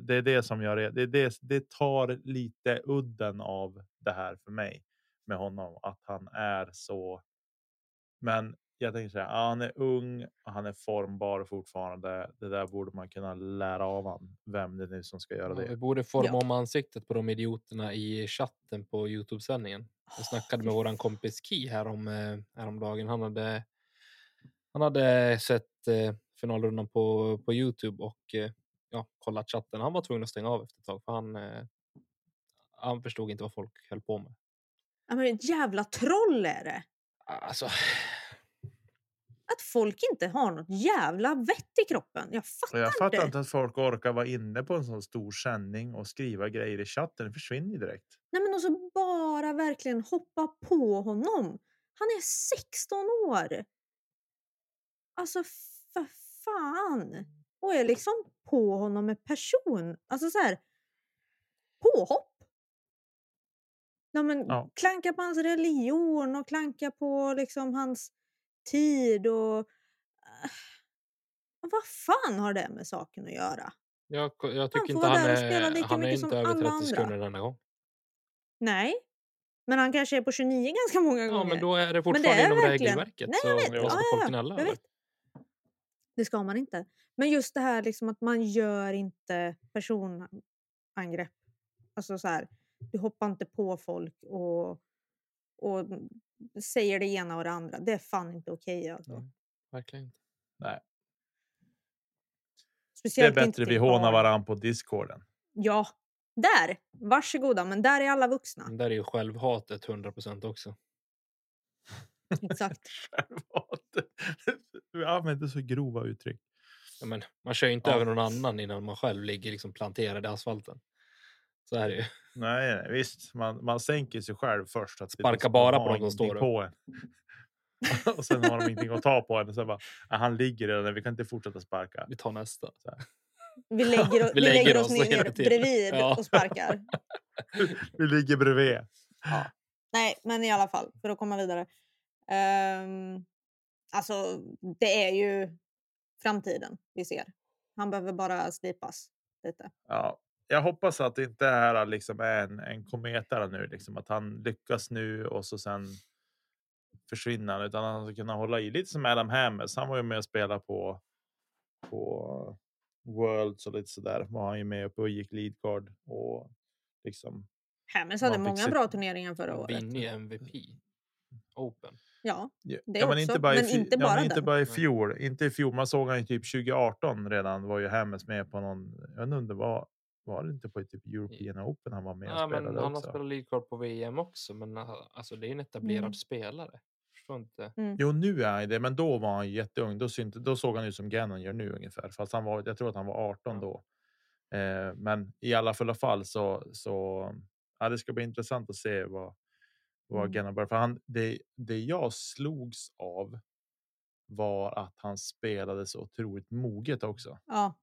det är det som jag det, det, det tar lite udden av det här för mig med honom att han är så. Men jag tänker säga, ja, han är ung, han är formbar fortfarande. Det där borde man kunna lära av han. Vem det är som ska göra Ja, det. vi borde forma Ja. om ansiktet på de idioterna i chatten på Youtube sändningen. Jag snackade med våran kompis Ki här om eh, häromdagen. Han hade. Han hade sett eh, finalrundan på på Youtube och eh, ja, kollat chatten. Han var tvungen att stänga av efter ett tag för han. Eh, han förstod inte vad folk höll på med. Ja, men ett jävla troll är det. Alltså, Att folk inte har något jävla vett i kroppen. Jag fattar, jag fattar inte. inte att folk orkar vara inne på en sån stor sändning och skriva grejer i chatten. Det försvinner direkt. Nej, men också bara verkligen hoppa på honom. Han är 16 år. Alltså för fan. Och är liksom på honom med person. Alltså så här. Påhopp. Ja, men Ja. Klanka på hans religion och klanka på liksom hans tid och... äh, vad fan har det med saken att göra? jag, jag Han tycker får inte han är. Han är inte över alla 30 andra. sekunder denna gång. Nej. Men han kanske är på 29 ganska många Ja, gånger. men då är det det fortfarande är inom verkligen- regelverket. Nej, jag vet. ska Ja, ja, jag vet. Det ska man inte. Men just det här liksom att man gör inte personangrepp. Alltså så här, du hoppar inte på folk och, och säger det ena och det andra. Det är fan inte okej. alltså. Nej. Verkligen inte. Nej, det är Speciellt inte bättre vi hånar varandra på discorden. Ja, där! Varsågoda, men där är alla vuxna. Men där är ju självhatet 100% också. Exakt. <laughs> Självhat. Du <laughs> använder så grova uttryck. Ja, men man kör ju inte Ja. över någon annan innan man själv ligger liksom planterad i asfalten. Så är det ju. Nej, nej visst, man, man sänker sig själv först. Att liksom, bara på har de som står på en. <laughs> och sen har de ingenting att ta på en. Och sen bara, "Ja, han ligger redan, vi kan inte fortsätta sparka. Vi tar nästa. Vi <laughs> lägger, vi Vi lägger, lägger oss oss ner bredvid Ja. och sparkar. <laughs> Vi ligger bredvid. Nej, men i alla fall, för att komma vidare. Um, alltså, det är ju framtiden vi ser. Han behöver bara slipas lite. Ja, jag hoppas att det inte här liksom är en, en kometa nu, liksom att han lyckas nu och så sen försvinner han, utan han ska kunna hålla i lite som Adam Hammers. Han var ju med och spelade på på Worlds och lite sådär var han ju med uppe och gick lead card och liksom. Hammers hade många bra turneringar förra året. Vinner ju MVP. Open. Ja, Ja, Det ja, men också, inte bara, i, men fj- inte ja, bara men inte bara i fjol. Inte i fjol. Man såg han ju typ 2018 redan var ju Hammers med på någon. Jag inte om det var. Var det inte på typ European Open han var med och Ja, men spelade han har också? spelat leadcard på VM också. Men alltså, det är en etablerad Mm. spelare. Förstår inte. Jo, nu är han det, men då var han jätteung. Då, synte, då såg han ut som Gannon gör nu ungefär, fast han var. Jag tror att han var 18 Ja. då. Eh, men i alla fall så så. Ja, det ska bli intressant att se vad vad Mm. Gannon bör. För han det, det jag slogs av. Var att han spelade så otroligt moget också. ja.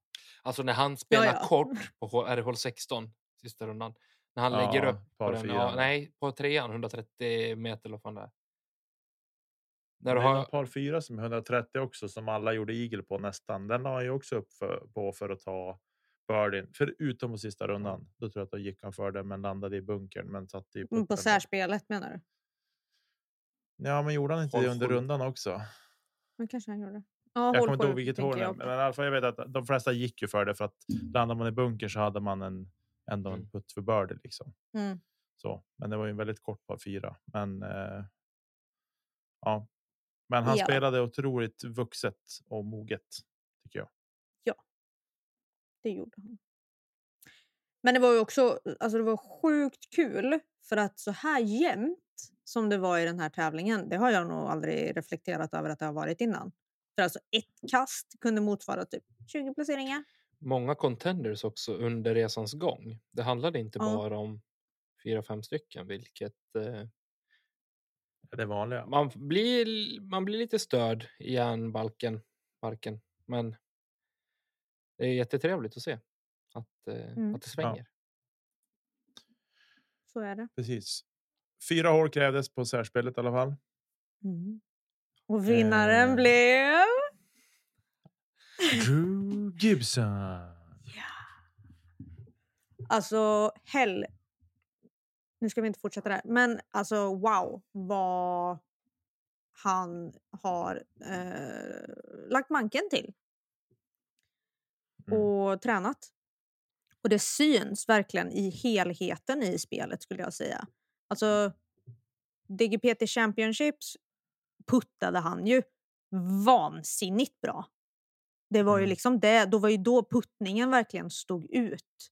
Alltså när han spelar ja. kort på H- är det hål 16 sista rundan. När han lägger Ja, upp på den. Ja, nej, på trean 130 meter eller vad det är. När du har, någon par fyra som är 130 också som alla gjorde eagle på nästan. Den han ju också upp för, på för att ta birdien, förutom på sista rundan. Då tror jag att då gick han för det, men landade i bunkern. Men satt i Mm, På särspelet menar du? Ja, men gjorde han inte Håll det under rundan också? Men kanske han gjorde. Ja, Jag kommer inte ihåg vilket hål, jag men i alla fall jag vet att de flesta gick ju för det för att landar man i bunkern så hade man en ändå en Mm. putt för birdie liksom. Mm. Så, men det var ju en väldigt kort par fyra. Men. Eh, ja, men han Ja. spelade otroligt vuxet och moget tycker jag. Det gjorde han. Men det var ju också alltså det var sjukt kul för att så här jämnt som det var i den här tävlingen, det har jag nog aldrig reflekterat över att det har varit innan. För alltså ett kast kunde motsvara typ 20 placeringar. många contenders också under resans gång. Det handlade inte Ja. bara om fyra, fem stycken, vilket eh, Det vanliga. man blir. Man blir lite störd i järnbalken, barken, men. Det är jättetrevligt att se att, eh, Mm. att det svänger. Så är det. Precis. Fyra hål krävdes på särspelet i alla fall. Mm. Och vinnaren Eh. blev... Drew Gibson. Alltså hell. Nu ska vi inte fortsätta där. Men alltså wow vad han har eh, lagt manken till. Mm. Och tränat. Och det syns verkligen i helheten i spelet skulle jag säga. Alltså DGPT Championships puttade han ju vansinnigt bra. Det var ju Mm. liksom det, då var ju då puttningen verkligen stod ut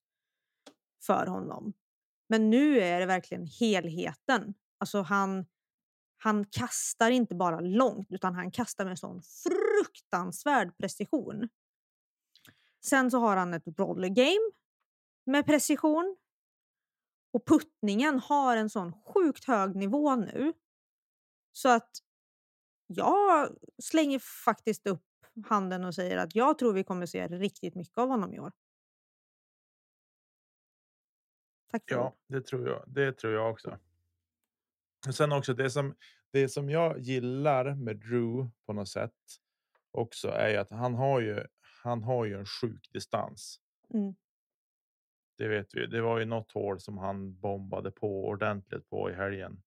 för honom. Men nu är det verkligen helheten. Alltså han, han kastar inte bara långt utan han kastar med sån fruktansvärd precision. Sen så har han ett roller game med precision. Och puttningen har en sån sjukt hög nivå nu. Så att jag slänger faktiskt upp handen och säger att jag tror vi kommer se riktigt mycket av honom i år. Tack för Ja, det tror jag. Det tror jag också. Och sen också det som det som jag gillar med Drew på något sätt också är att han har ju. Han har ju en sjuk distans. Mm. Det vet vi. Det var ju något hål som han bombade på ordentligt på i helgen.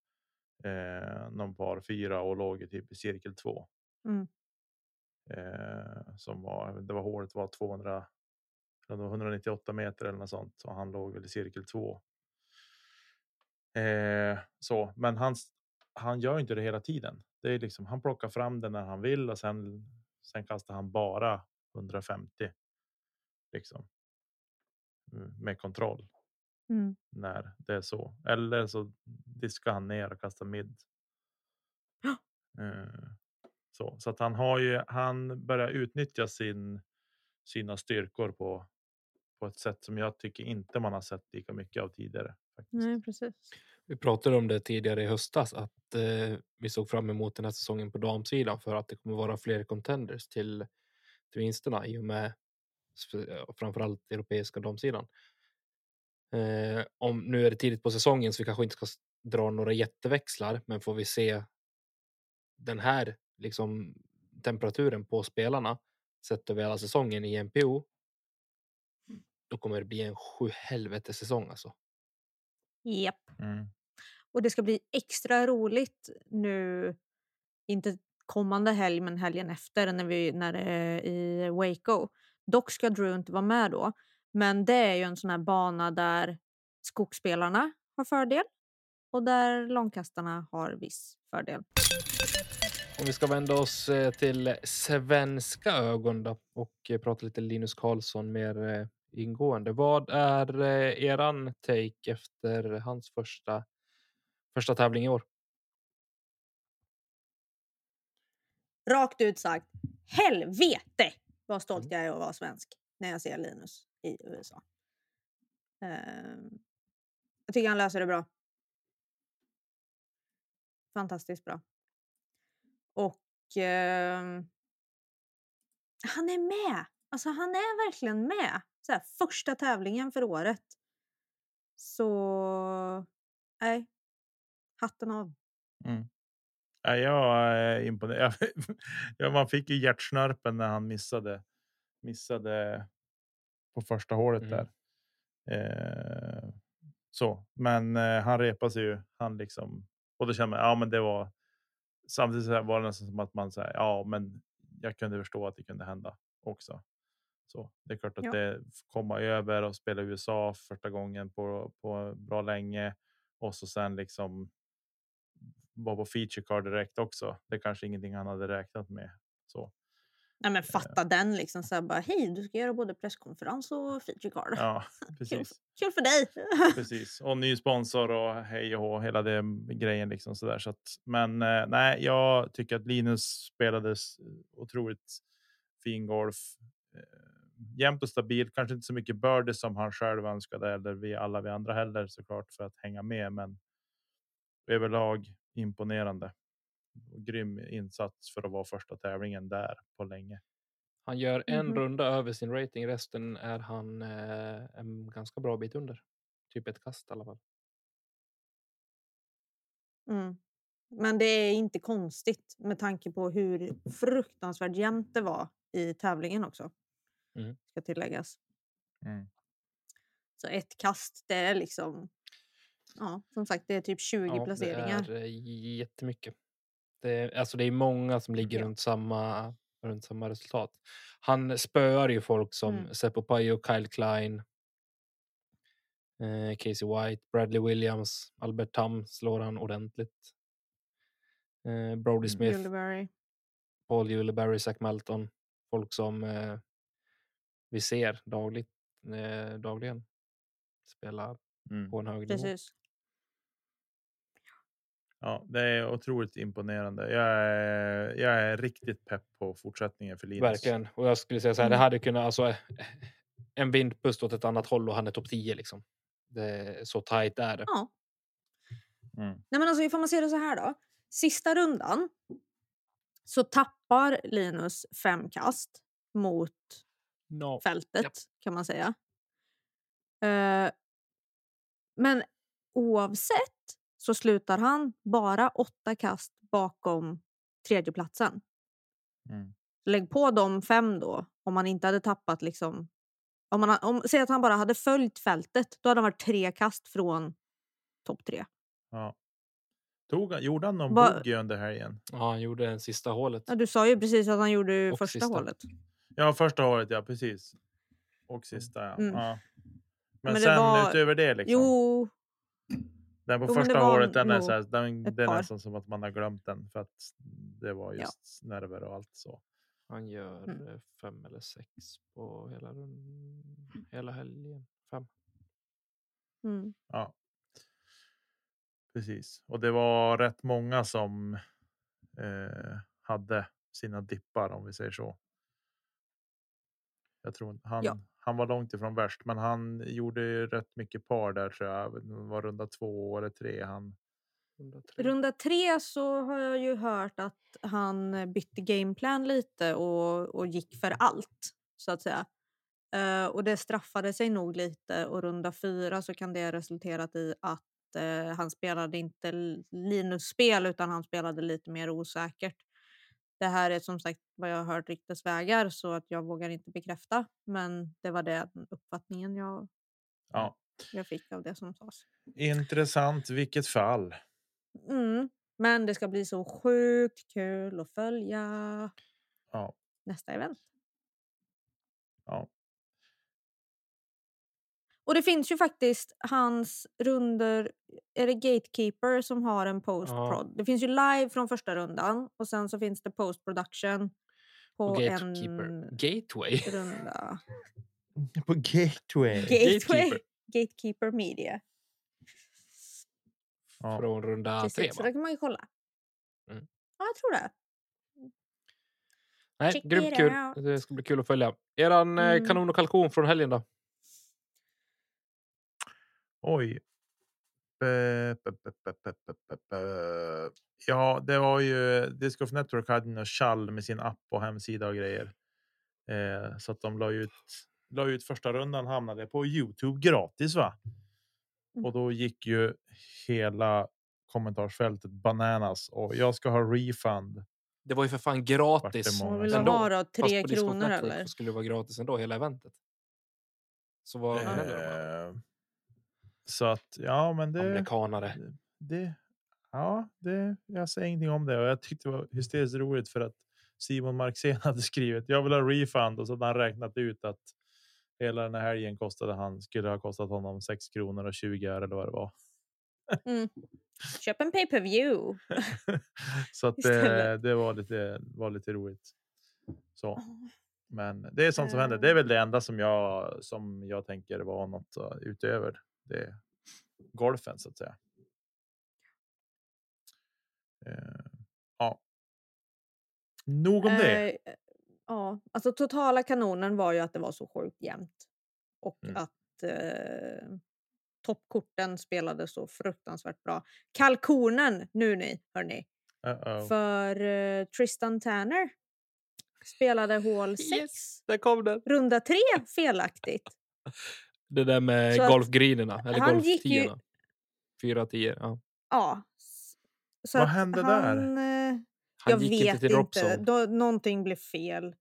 Eh, någon par fyra och låg typ i cirkel två. Mm. Eh, som var. Det var hålet var 200. det var 198 meter eller något sånt och han låg väl i cirkel två. Eh, så, men han, han gör inte det hela tiden. Det är liksom han plockar fram den när han vill och sen sen kastar han bara 150. Liksom. Mm, Med kontroll Mm. när det är så. Eller så diskar han ner och kastar mid. Ja. Eh, så så att han har ju. Han börjar utnyttja sin sina styrkor på på ett sätt som jag tycker inte man har sett lika mycket av tidigare. Faktiskt. Nej, precis. Vi pratade om det tidigare i höstas att eh, vi såg fram emot den här säsongen på damsidan för att det kommer vara fler contenders till, till vinsterna i och med framförallt europeiska damsidan. Eh, om nu är det tidigt på säsongen så vi kanske inte ska dra några jätteväxlar, men får vi se den här liksom temperaturen på spelarna sett över hela säsongen i NPO. Då kommer det bli en sju helvete säsong alltså. Japp. Mm. Och det ska bli extra roligt nu, inte kommande helg, men helgen efter när, vi, när det är i Waco. Dock ska Drew inte vara med då, men det är ju en sån här bana där skogsspelarna har fördel och där långkastarna har viss fördel. Om vi ska vända oss eh, till svenska ögon då, och eh, prata lite Linus Karlsson mer eh, ingående. Vad är eran take efter hans första, första tävling i år? Rakt ut sagt, helvete vad stolt jag är att vara svensk när jag ser Linus i USA. Eh, jag tycker han löser det bra. Fantastiskt bra. Och eh, han är med. Alltså han är verkligen med. Så här, första tävlingen för året. Så nej, hatten av. Mm. Ja, jag är imponerad. <laughs> ja, man fick ju hjärtsnörpen när han missade. Missade. På första hålet Mm. där. Eh, så, men eh, han repade sig ju. Han liksom och då kände man ja, men det var. Samtidigt så var det nästan som att man säger ja, men jag kunde förstå att det kunde hända också. Så det är klart att Ja. det komma över och spela i USA första gången på på bra länge och så sen liksom var på feature card direkt också. Det är kanske ingenting han hade räknat med. Nej, men fatta den liksom. Så bara, Hej, du ska göra både presskonferens och feature card. ja, <laughs> kul, precis. kul för dig! <laughs> precis. Och ny sponsor och hej och hå, hela den grejen liksom så där. Så att, men eh, nej, jag tycker att Linus spelades otroligt fin golf. Eh, jämnt och stabil, kanske inte så mycket birdie som han själv önskade eller vi alla vi andra heller såklart för att hänga med, men överlag imponerande. Grym insats för att vara första tävlingen där på länge. Han gör en Mhm. runda över sin rating, resten är han eh, en ganska bra bit under. Typ ett kast i alla fall. Mm. Men det är inte konstigt med tanke på hur fruktansvärt jämnt det var i tävlingen också. Mm. Ska tilläggas. Mm. Så ett kast, det är liksom... Ja, som sagt, det är typ 20 Ja, placeringar. Det är jättemycket. Det alltså det är många som ligger runt, samma, runt samma resultat. Han spöar ju folk som Mm. Seppo Pajo, Kyle Klein, eh, Casey White, Bradley Williams, Albert Tam slår han ordentligt. Eh, Brody Mm. Smith, Ulibarri. Paul Ulibarri, Zach Melton. Folk som eh, vi ser dagligt, eh, dagligen spela Mm. på en hög nivå. Precis. Ja, det är otroligt imponerande. Jag är, jag är riktigt pepp på fortsättningen för Linus. Verkligen. Och jag skulle säga så här, det Mm. hade kunnat, alltså en vindpust åt ett annat håll och han är topp 10 liksom. Det är så tajt är det. Ja. Mm. Nej, men alltså, ifall man ser det så här då. Sista rundan så tappar Linus fem kast mot No. fältet Japp. kan man säga. Eh, men oavsett så slutar han bara åtta kast bakom tredjeplatsen. Mm. Lägg på de fem då, om man inte hade tappat liksom... Om man, om, säg att han bara hade följt fältet, då hade han varit tre kast från topp tre. Ja. Tog, han- gjorde han någon Va- bogey under helgen? Ja, han gjorde den sista hålet. Ja, du sa ju precis att han gjorde Och första sista. hålet. Ja, första hålet, ja precis. Och sista, ja. Mm. ja. Men Men, det sen var- utöver det liksom. Jo, den på jo, första hålet, den är, så här, den, den är nästan som att man har glömt den. För att det var Ja. just nerver och allt så. Han gör Mm. eh, fem eller sex på hela, hela helgen. Fem. mm. Ja. Precis. Och det var rätt många som eh, hade sina dippar om vi säger så. Jag tror han, Ja. Han var långt ifrån värst, men han gjorde ju rätt mycket par där tror jag. Det var runda två eller tre. Han 103. Runda tre så har jag ju hört att han eh, bytte gameplan lite och, och gick för allt, så att säga. Eh, och det straffade sig nog lite och runda fyra så kan det ha resulterat i att eh, han spelade inte Linus-spel utan han spelade lite mer osäkert. Det här är som sagt vad jag har hört ryktesvägar så att jag vågar inte bekräfta. Men det var den uppfattningen jag, ja, jag fick av det som sades. intressant vilket fall. Mm. Men det ska bli så sjukt kul att följa Ja, nästa event. ja, Och det finns ju faktiskt hans runder, är det Gatekeeper som har en post-prod? Det finns ju live från första rundan och sen så finns det post-production på Och Gatekeeper. en Gateway. runda. på gateway. Gateway. Gatekeeper. Gatekeeper Media. Ja. Från runda tre Precis, så va? det kan man ju kolla. Mm. Ja, jag tror det. Nej, check grymt kul. out. Det ska bli kul att följa. Eran eh, Mm. kanon och kalkon från helgen då? Oj. Ja, det var ju Disc of Network hade något chall med sin app och hemsida och grejer. Eh, så att de la ut, la ut första rundan hamnade på Youtube gratis va? Mm. Och då gick ju hela kommentarsfältet bananas och jag ska ha refund. Det var ju för fan gratis. Vad vill du ha då? Fast Tre kronor Network eller? skulle det vara gratis ändå, hela eventet. Så vad? Eh, så att ja, men det. Amerikanare. det, ja, det, jag säger ingenting om det och jag tyckte det var hysteriskt roligt för att Simon Marxén <laughs> hade skrivit jag vill ha refund och så hade han räknat ut att hela den här helgen kostade han skulle ha kostat honom 6 kronor och 20 öre eller vad det var. Mm. <laughs> Köp en pay per view <laughs> så att det, Istället. det var lite, var lite roligt. Så. Men det är sånt som händer. Det är väl det enda som jag som jag tänker var något uh, utöver det golfen så att säga. Eh, ja. Nog om det. Eh, ja, alltså totala kanonen var ju att det var så sjukt jämnt. Och Mm. att eh, toppkorten spelade så fruktansvärt bra. Kalkonen nu ni, hörni. Uh-oh. För eh, Tristan Tanner spelade hål 6. <laughs> Yes, där kom den. Runda 3 <laughs> felaktigt. Det där med Så golfgrinerna, eller han gick ju-. Fyra tior, ja. Ja. Så Vad hände där? han, eh, Han jag gick vet inte till inte. Då, någonting blev fel.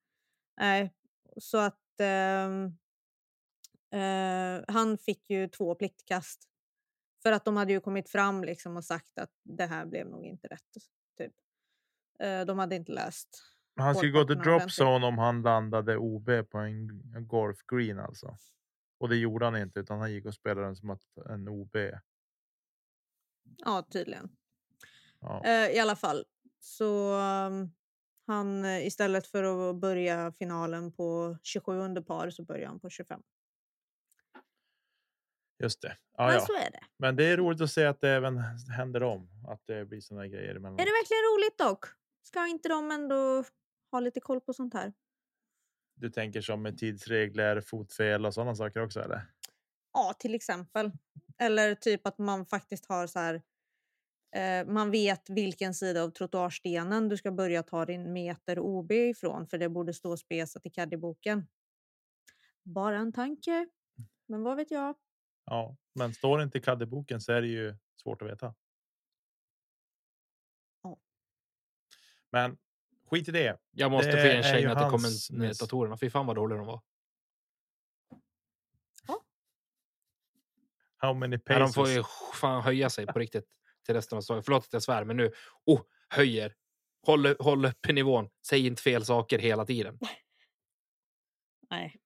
Nej, så att... ehm, Eh, han fick ju två pliktkast. För att de hade ju kommit fram liksom och sagt att det här blev nog inte rätt. Typ. Eh, de hade inte läst. Han skulle gå till drop zone om han landade OB på en en golf green alltså. Och det gjorde han inte utan han gick och spelade den som att en OB. Ja, tydligen. Ja. Eh, I alla fall. Så um, han eh, istället för att börja finalen på 27 under par så börjar han på 25. Just det. Ja, Men ja. så är det. Men det är roligt att se att det även händer om. Att det blir såna grejer Är emellanåt. det verkligen roligt dock? Ska inte de ändå ha lite koll på sånt här? Du tänker som med tidsregler, fotfel och sådana saker också eller? Ja, till exempel. Eller typ att man faktiskt har så här. Eh, man vet vilken sida av trottoarstenen du ska börja ta din meter OB ifrån för det borde stå spesat i caddyboken. Bara en tanke. Men vad vet jag? Ja, men står det inte i kaddeboken så är det ju svårt att veta. Ja. Men skit i det. Jag måste få ge en är ju känga till hans kommentatorerna. Fy fan vad dåliga de var. How many Ja, de paces? får ju fan höja sig på riktigt till resten av säsongen. Förlåt att jag svär, men nu oh, höjer. Håll, håll uppe nivån. Säg inte fel saker hela tiden. <laughs> Nej.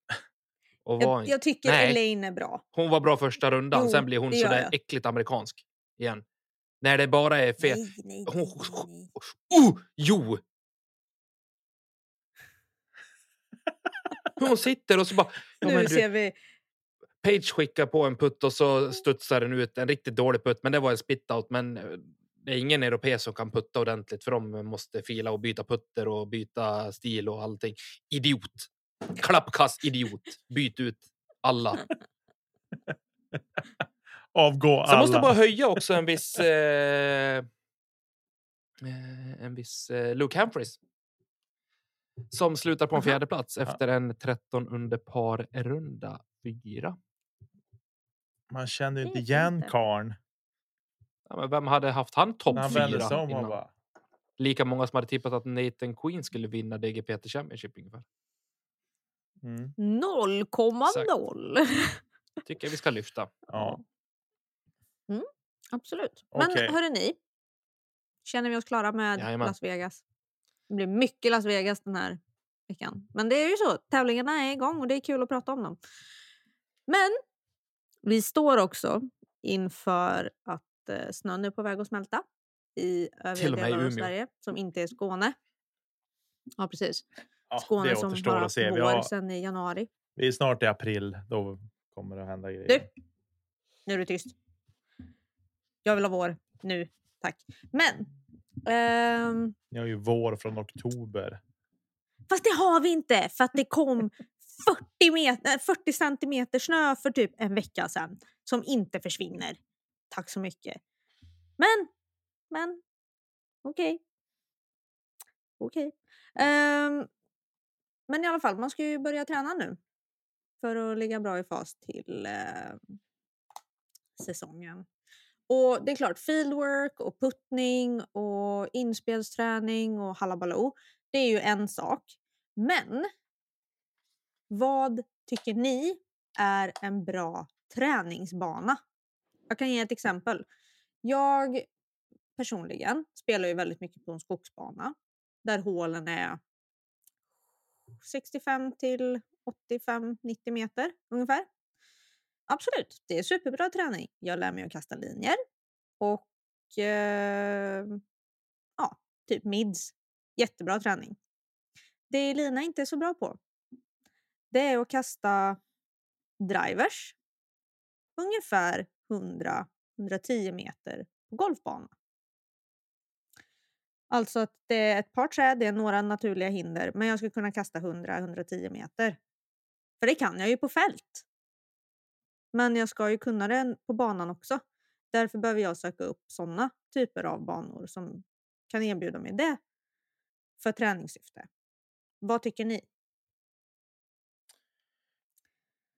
Och var Jag, jag tycker Nej. Elaine är bra. Hon var bra första rundan, Jo, sen blir hon sådär jag. äckligt amerikansk igen. När det bara är fel. Nej, nej, Hon, nej, nej. oh, jo! <laughs> Hon sitter och så bara... Ja, nu du, ser vi. Page skickar på en putt och så studsar den ut. En riktigt dålig putt, men det var en spit-out. Men eh, det är ingen europé som kan putta ordentligt för de måste fila och byta putter och byta stil och allting. Idiot! Klappkass idiot! Byt ut alla. <laughs> Avgå Sen alla. måste jag bara höja också en viss... Eh, eh, en viss eh, Luke Humphries. Som slutar på en fjärde plats efter en 13 under par runda fyra. Man ju Det inte igen fint det. karln. Ja, men vem hade haft han topp När han vände sig fyra om och innan? bara. Lika många som hade tippat att Nathan Queen skulle vinna DGPT Championship ungefär. Mm. 0,0. <laughs> Tycker jag vi ska lyfta. Ja. Absolut. Men Okej. hörni ni. Känner vi oss klara med Jajamän. Las Vegas? Det blir mycket Las Vegas den här veckan. Men det är ju så. Tävlingarna är igång och det är kul att prata om dem. Men vi står också inför att eh, snön är på väg att smälta i övriga delar av. Sverige som inte är Skåne. Ja, precis. Ja, Skåne som har haft vår har, sedan i januari. vi är snart i april. Då kommer det att hända grejer. Du! Nu är du tyst. Jag vill ha vår nu, tack. Men... ehm, Ni har ju vår från oktober. fast det har vi inte för att det <laughs> kom 40, meter, 40 centimeter snö för typ en vecka sedan som inte försvinner. Tack så mycket. Men, men, okej. Okej. Ehm, men i alla fall, man ska ju börja träna nu för att ligga bra i fas till eh, säsongen. Och det är klart, fieldwork och puttning och inspelsträning och halabaloo, det är ju en sak. Men vad tycker ni är en bra träningsbana? Jag kan ge ett exempel. Jag personligen spelar ju väldigt mycket på en skogsbana där hålen är 65 till 85-90 meter ungefär. Absolut, det är superbra träning. Jag lär mig att kasta linjer och eh, ja, typ mids. Jättebra träning. Det Lina inte är så bra på, det är att kasta drivers ungefär 100-110 meter på golfbana. Alltså att det är ett par träd, det är några naturliga hinder, men jag skulle kunna kasta 100-110 meter. För det kan jag ju på fält. Men jag ska ju kunna det på banan också. Därför behöver jag söka upp sådana typer av banor som kan erbjuda mig det för träningssyfte. Vad tycker ni?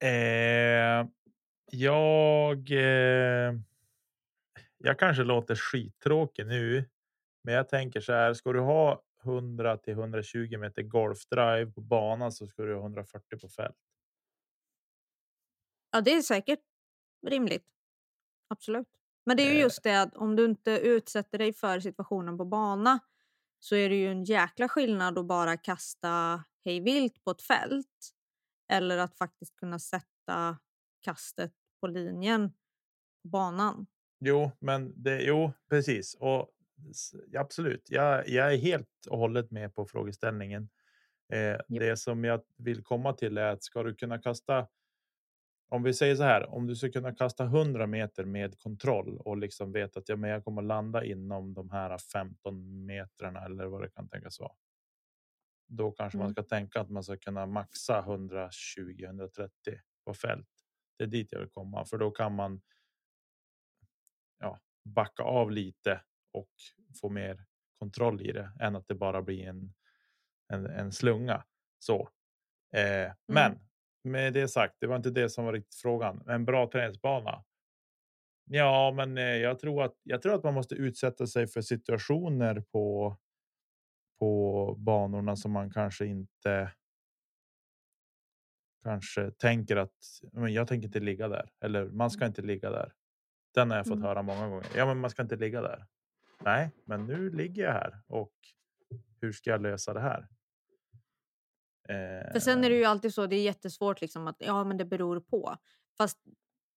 Eh, jag. Eh, jag kanske låter skittråkig nu, men jag tänker så här. Ska du ha 100 till 120 meter golfdrive på banan så ska du ha 140 på fält. Ja, det är säkert rimligt. Absolut. Men det är ju Eh. just det att om du inte utsätter dig för situationen på bana så är det ju en jäkla skillnad att bara kasta hej vilt på ett fält eller att faktiskt kunna sätta kastet på linjen på banan. Jo, men det, jo, precis. Och absolut, jag, jag är helt och hållet med på frågeställningen. Eh, Det som jag vill komma till är att ska du kunna kasta. Om vi säger så här, om du ska kunna kasta 100 meter med kontroll och liksom veta att ja, men jag kommer landa inom de här 15 metrarna eller vad det kan tänkas vara. Då kanske man Mm. ska tänka att man ska kunna maxa 120-130 på fält. Det är dit jag vill komma, för då kan man ja, backa av lite och få mer kontroll i det än att det bara blir en, en, en slunga. Så. Eh, Men med det sagt, det var inte det som var riktigt frågan. En bra träningsbana. Ja, men eh, jag tror att jag tror att man måste utsätta sig för situationer på. På banorna som man kanske inte. Kanske tänker att men jag tänker inte ligga där eller man ska inte ligga där. Den har jag fått Mm. höra många gånger. Ja, men man ska inte ligga där. Nej, men nu ligger jag här och hur ska jag lösa det här? Eh, För sen är det ju alltid så, det är jättesvårt liksom att ja, men det beror på. Fast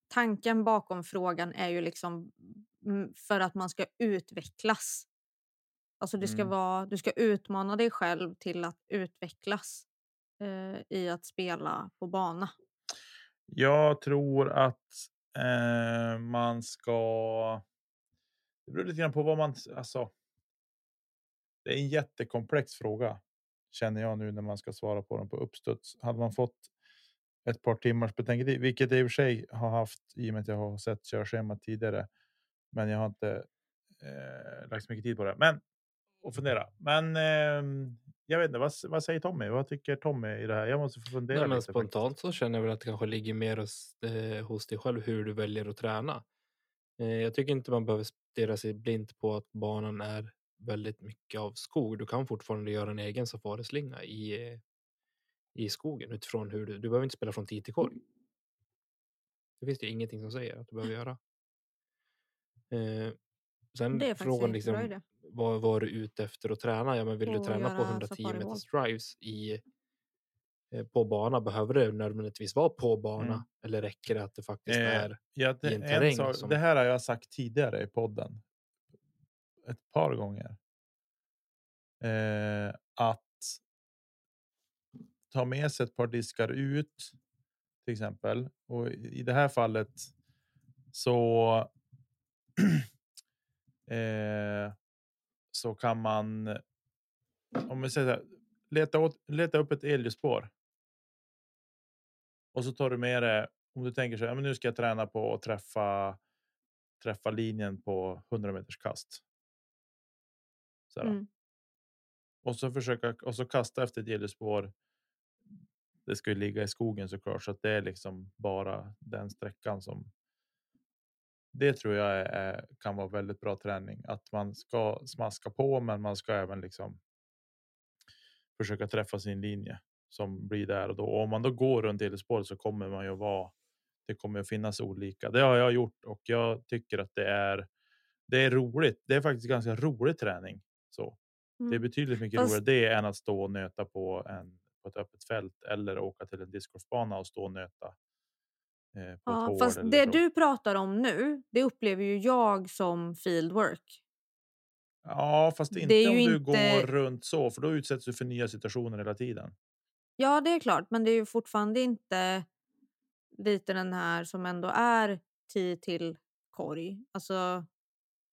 tanken bakom frågan är ju liksom mm, för att man ska utvecklas. Alltså det ska Mm. vara, du ska utmana dig själv till att utvecklas eh, i att spela på bana. Jag tror att eh, man ska. Det beror lite grann på vad man alltså. Det är en jättekomplex fråga känner jag nu när man ska svara på den på uppstuds. Hade man fått ett par timmars betänketid, vilket jag i och för sig har haft i och med att jag har sett körschemat tidigare. Men jag har inte eh, lagt så mycket tid på det. Men och fundera. Men eh, jag vet inte vad, vad säger Tommy? Vad tycker Tommy i det här? Jag måste få fundera Nej, men lite. spontant så känner jag väl att det kanske ligger mer hos, eh, hos dig själv hur du väljer att träna. Eh, jag tycker inte man behöver stirra sig blind på att banan är väldigt mycket av skog. Du kan fortfarande göra en egen safarislinga i, i skogen utifrån hur du, du behöver inte spela från tid till korg. Det finns det ingenting som säger att du behöver göra. Eh, sen Det är frågan en liksom, vad var du ute efter att träna? Ja, men vill du träna på göra 110 safari wall. meters drives i eh, på bana? Behöver det nödvändigtvis vara på bana Mm. eller räcker det att det faktiskt Eh, är? Ja, det, i en en terräng sak, som- det här har jag sagt tidigare i podden. Ett par gånger. Eh, att. Ta med sig ett par diskar ut. Till exempel och i det här fallet. Så. <clears throat> eh, så kan man. Om vi säger här, leta, åt, leta upp ett elljusspår. Och så tar du med det. Om du tänker så här, men nu ska jag träna på att träffa. Träffa linjen på 100 meters kast. Så Mm. Och så försöka och så kasta efter ett elljusspår. Det ska ju ligga i skogen såklart så att det är liksom bara den sträckan som. Det tror jag är, kan vara väldigt bra träning att man ska smaska på, men man ska även liksom. Försöka träffa sin linje som blir där och då. Och om man då går runt elljusspåret så kommer man ju vara. Det kommer att finnas olika. Det har jag gjort och jag tycker att det är. Det är roligt. Det är faktiskt ganska rolig träning så. Det är Mm. betydligt mycket Fast- roligare det än att stå och nöta på, en, på ett öppet fält eller åka till en discgolfbana och stå och nöta. Eh, Ja, fast det så. du pratar om nu, det upplever ju jag som fieldwork. Ja, fast inte om du inte- går runt så, för då utsätts du för nya situationer hela tiden. Ja, det är klart, men det är ju fortfarande inte lite den här som ändå är 10 till korg. Alltså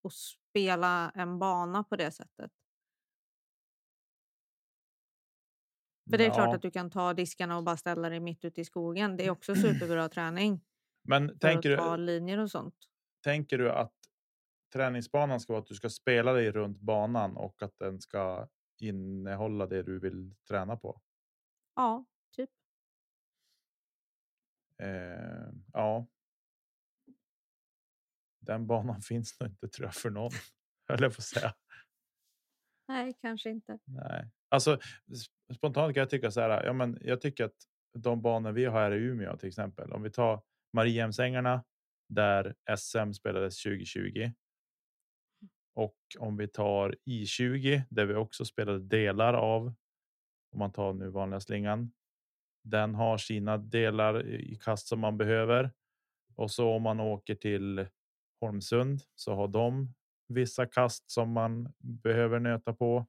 att spela en bana på det sättet. För det är klart Ja, att du kan ta diskarna och bara ställa dig mitt ute i skogen. Det är också superbra träning <clears throat> Men tänker du, linjer och sånt. tänker du att träningsbanan ska vara att du ska spela dig runt banan och att den ska innehålla det du vill träna på? Ja, typ. Eh, ja. Den banan <laughs> finns nog inte tror jag för någon. Höll jag på att säga. Nej, kanske inte. Nej, alltså spontant kan jag tycka så här. Ja, men jag tycker att de banor vi har här i Umeå till exempel, om vi tar Mariehemsängarna där SM spelades 2020. Och om vi tar I20 där vi också spelade delar av. Om man tar nu vanliga slingan. Den har sina delar i kast som man behöver. Och så om man åker till Holmsund så har de vissa kast som man behöver nöta på.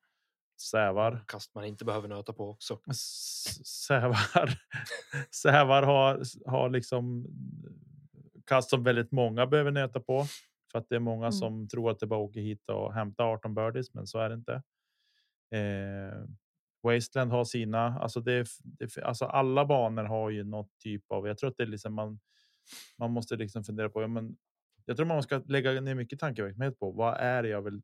Sävar. Kast man inte behöver nöta på också. Sävar. <laughs> Sävar har, har liksom kast som väldigt många behöver nöta på. För att det är många Mm. som tror att det bara åker hit och hämta 18 birdies, men så är det inte. Eh, Wasteland har sina, alltså det, det, alltså alla banor har ju något typ av, jag tror att det är liksom man, man måste liksom fundera på, ja, men jag tror man ska lägga ner mycket tankeverksamhet på vad är det jag vill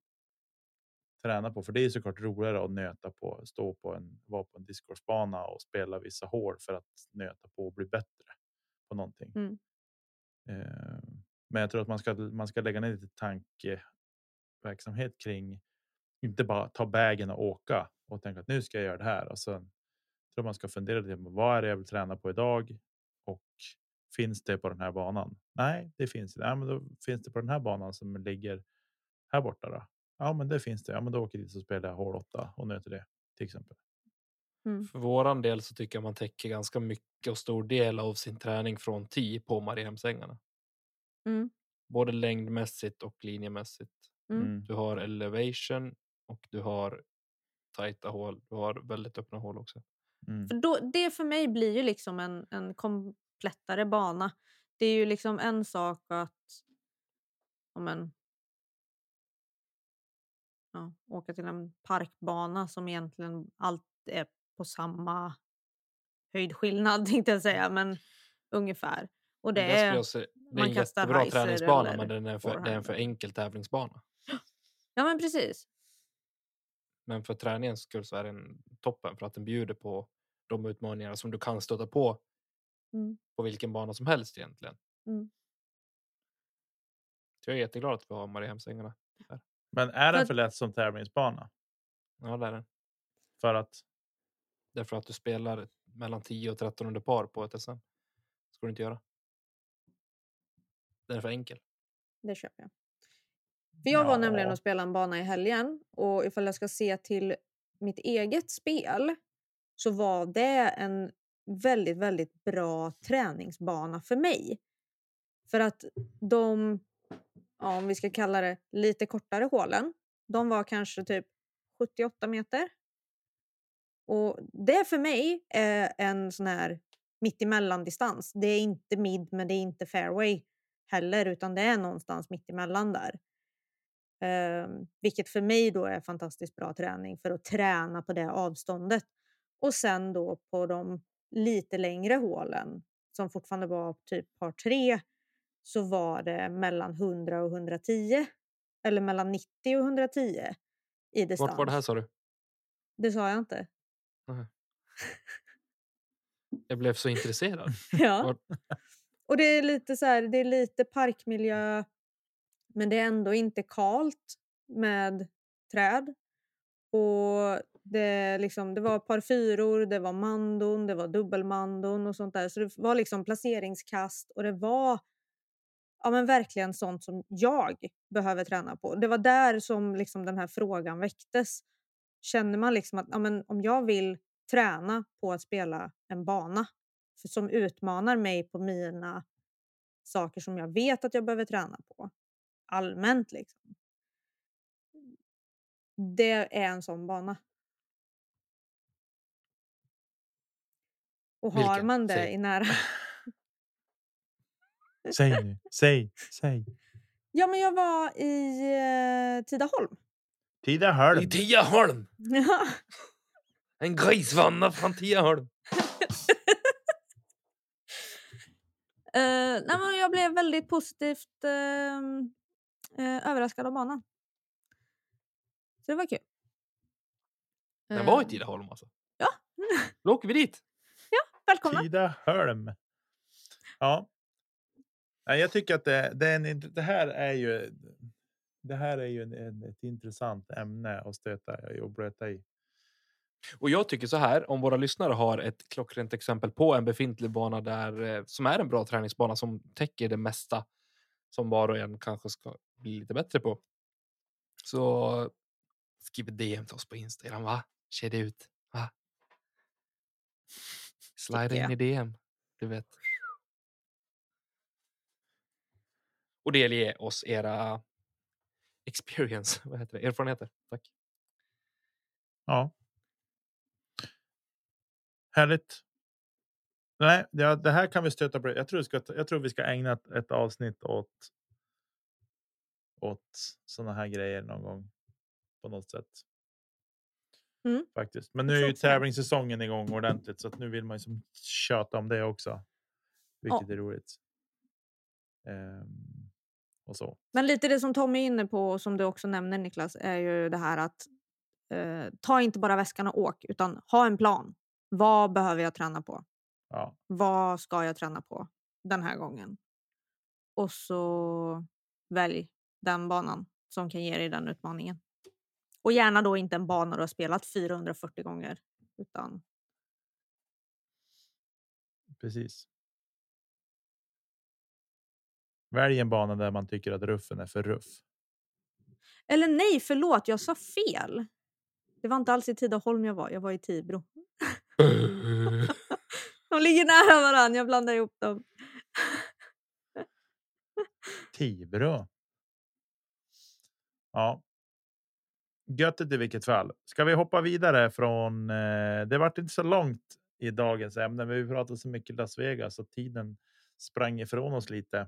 träna på? För det är såklart roligare att nöta på, stå på en, vara på en discgolfbana och spela vissa hål för att nöta på och bli bättre på någonting. Mm. Eh, men jag tror att man ska, man ska lägga ner lite tankeverksamhet kring inte bara ta vägen och åka och tänka att nu ska jag göra det här. Och sen tror man ska fundera lite på vad är det jag vill träna på idag finns det på den här banan? Nej, det finns det. Ja, men då finns det på den här banan som ligger här borta. Då. Ja, men det finns det. Ja, men då åker jag dit och spelar hål 8 och nöter det till exempel. För våran del så tycker jag man täcker ganska mycket och stor del av sin träning från 10 på Mariehemsängarna. Mm. Både längdmässigt och linjemässigt. Mm. Mm. Du har elevation och du har tajta hål. Du har väldigt öppna hål också. Mm. För då, det för mig blir ju liksom en, en komplettare bana. Det är ju liksom en sak att om en, ja, åka till en parkbana som egentligen allt är på samma höjdskillnad <laughs> tänkte jag säga, men ungefär. Och det skulle är, säga- det är en jättebra träningsbana men den är för, det är en för enkel tävlingsbana. ja men precis. Men för träningens skull så är den toppen för att den bjuder på de utmaningar som du kan stöta på Mm. på vilken bana som helst egentligen. Mm. Så jag är jätteglad att vi har Mariehemsängarna. Men är den för lätt som tävlingsbana? Ja, det är den. För att Därför att du spelar mellan 10 och 13 under par på ett SM. ska du inte göra. Den är för enkel. Det köper jag. För jag var nämligen Ja. och spelade en bana i helgen och ifall jag ska se till mitt eget spel så var det en väldigt, väldigt bra träningsbana för mig. För att de, ja, om vi ska kalla det lite kortare hålen, de var kanske typ 78 meter. Och det för mig är en sån här mittemellan-distans. Det är inte mid men det är inte fairway heller utan det är någonstans mittemellan där. Ehm, vilket för mig då är fantastiskt bra träning för att träna på det avståndet. Och sen då på de lite längre hålen som fortfarande var typ par tre så var det mellan 100 och 110 eller mellan 90 och 110 i distans. Vart var det här sa du? Det sa jag inte. <laughs> Jag blev så intresserad. <laughs> Ja. Och det är lite så här, det är lite parkmiljö men det är ändå inte kalt med träd. Och det, liksom, det var par fyror, det var mandon, det var dubbelmandon och sånt där. Så det var liksom placeringskast och det var ja, men verkligen sånt som jag behöver träna på. Det var där som liksom den här frågan väcktes. Känner man liksom att ja, men om jag vill träna på att spela en bana som utmanar mig på mina saker som jag vet att jag behöver träna på allmänt. Liksom. Det är en sån bana. Och har Vilken? man det Säg. i nära... <laughs> säg nu, säg, säg. Ja, men jag var i eh, Tidaholm. Tidaholm. I Tiaholm! En grisvanna från Tiaholm. Eh, nej, men jag blev väldigt positivt eh, eh, överraskad av banan. Så det var kul. Den var i Eh, Tidaholm alltså? Ja. Då åker vi dit. Välkomna! Tidaholm. Ja. Nej, jag tycker att det, det, är en, det här är ju. Det här är ju en, en, ett intressant ämne att stöta och blöta i. Och jag tycker så här, om våra lyssnare har ett klockrent exempel på en befintlig bana där, eh, som är en bra träningsbana som täcker det mesta som var och en kanske ska bli lite bättre på. Så skriv DM till oss på Instagram. Va? Ser det ut? Va? Slida in i DM. Du vet. Och delge oss era experience, <laughs> vad heter det? erfarenheter. Tack. Ja. Härligt. Nej, det, det här kan vi stöta på. Jag tror, vi ska, jag tror vi ska ägna ett, ett avsnitt åt. Åt såna här grejer någon gång. På något sätt. Mm. Faktiskt. Men nu är ju tävlingssäsongen igång ordentligt så att nu vill man ju som tjata om det också. Vilket Ja. är roligt. Ehm, och så. Men lite det som Tommy är inne på och som du också nämner Niklas är ju det här att eh, ta inte bara väskan och åk utan ha en plan. Vad behöver jag träna på? Ja, Vad ska jag träna på den här gången? Och så välj den banan som kan ge dig den utmaningen. Och gärna då inte en bana du har spelat 440 gånger. Utan precis. Välj en bana där man tycker att ruffen är för ruff. Eller nej, förlåt, jag sa fel. Det var inte alls i Tidaholm jag var, jag var i Tibro. <laughs> De ligger nära varandra, jag blandar ihop dem. <laughs> Tibro. Ja. Göttet i vilket fall. Ska vi hoppa vidare från? Eh, det vart inte så långt i dagens ämne, men vi pratade så mycket Las Vegas så tiden sprang ifrån oss lite.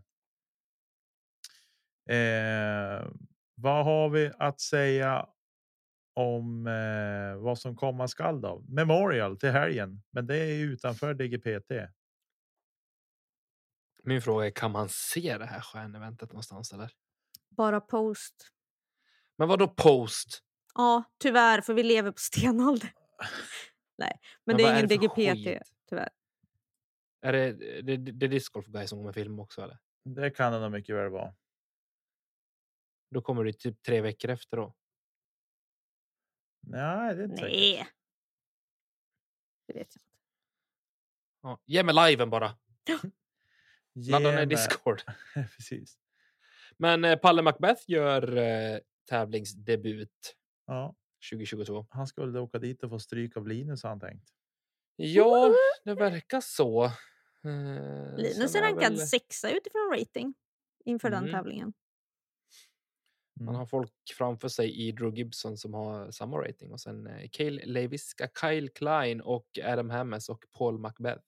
Eh, vad har vi att säga om eh, vad som komma skall då? Memorial till helgen, men det är ju utanför DGPT. Min fråga är, kan man se det här stjärneventet någonstans eller? Bara post. Men vad då post? Ja, tyvärr, för vi lever på <laughs> stenålder. Nej, men, Men det är är ingen det för DGPT, skit? tyvärr. Är det, det, det är discgolf guy som kommer filma också eller? Det kan det nog mycket väl vara. Då kommer det typ tre veckor efter då. Nej, det är inte säkert. Nej. Det vet jag inte. Ja, ge mig liven bara. <laughs> Ladda ner Discord. <laughs> Precis. Men eh, Palle Macbeth gör eh, tävlingsdebut Ja, 2022. han skulle åka dit och få stryk av Linus har han tänkt. Ja, <laughs> det verkar så. Eh, Linus är rankad väl- sexa utifrån rating inför den Mm. tävlingen. Man Mm. har folk framför sig i Drew Gibson som har samma rating och sen eh, Cale Leviska, Kyle Klein och Adam Hammes och Paul Macbeth.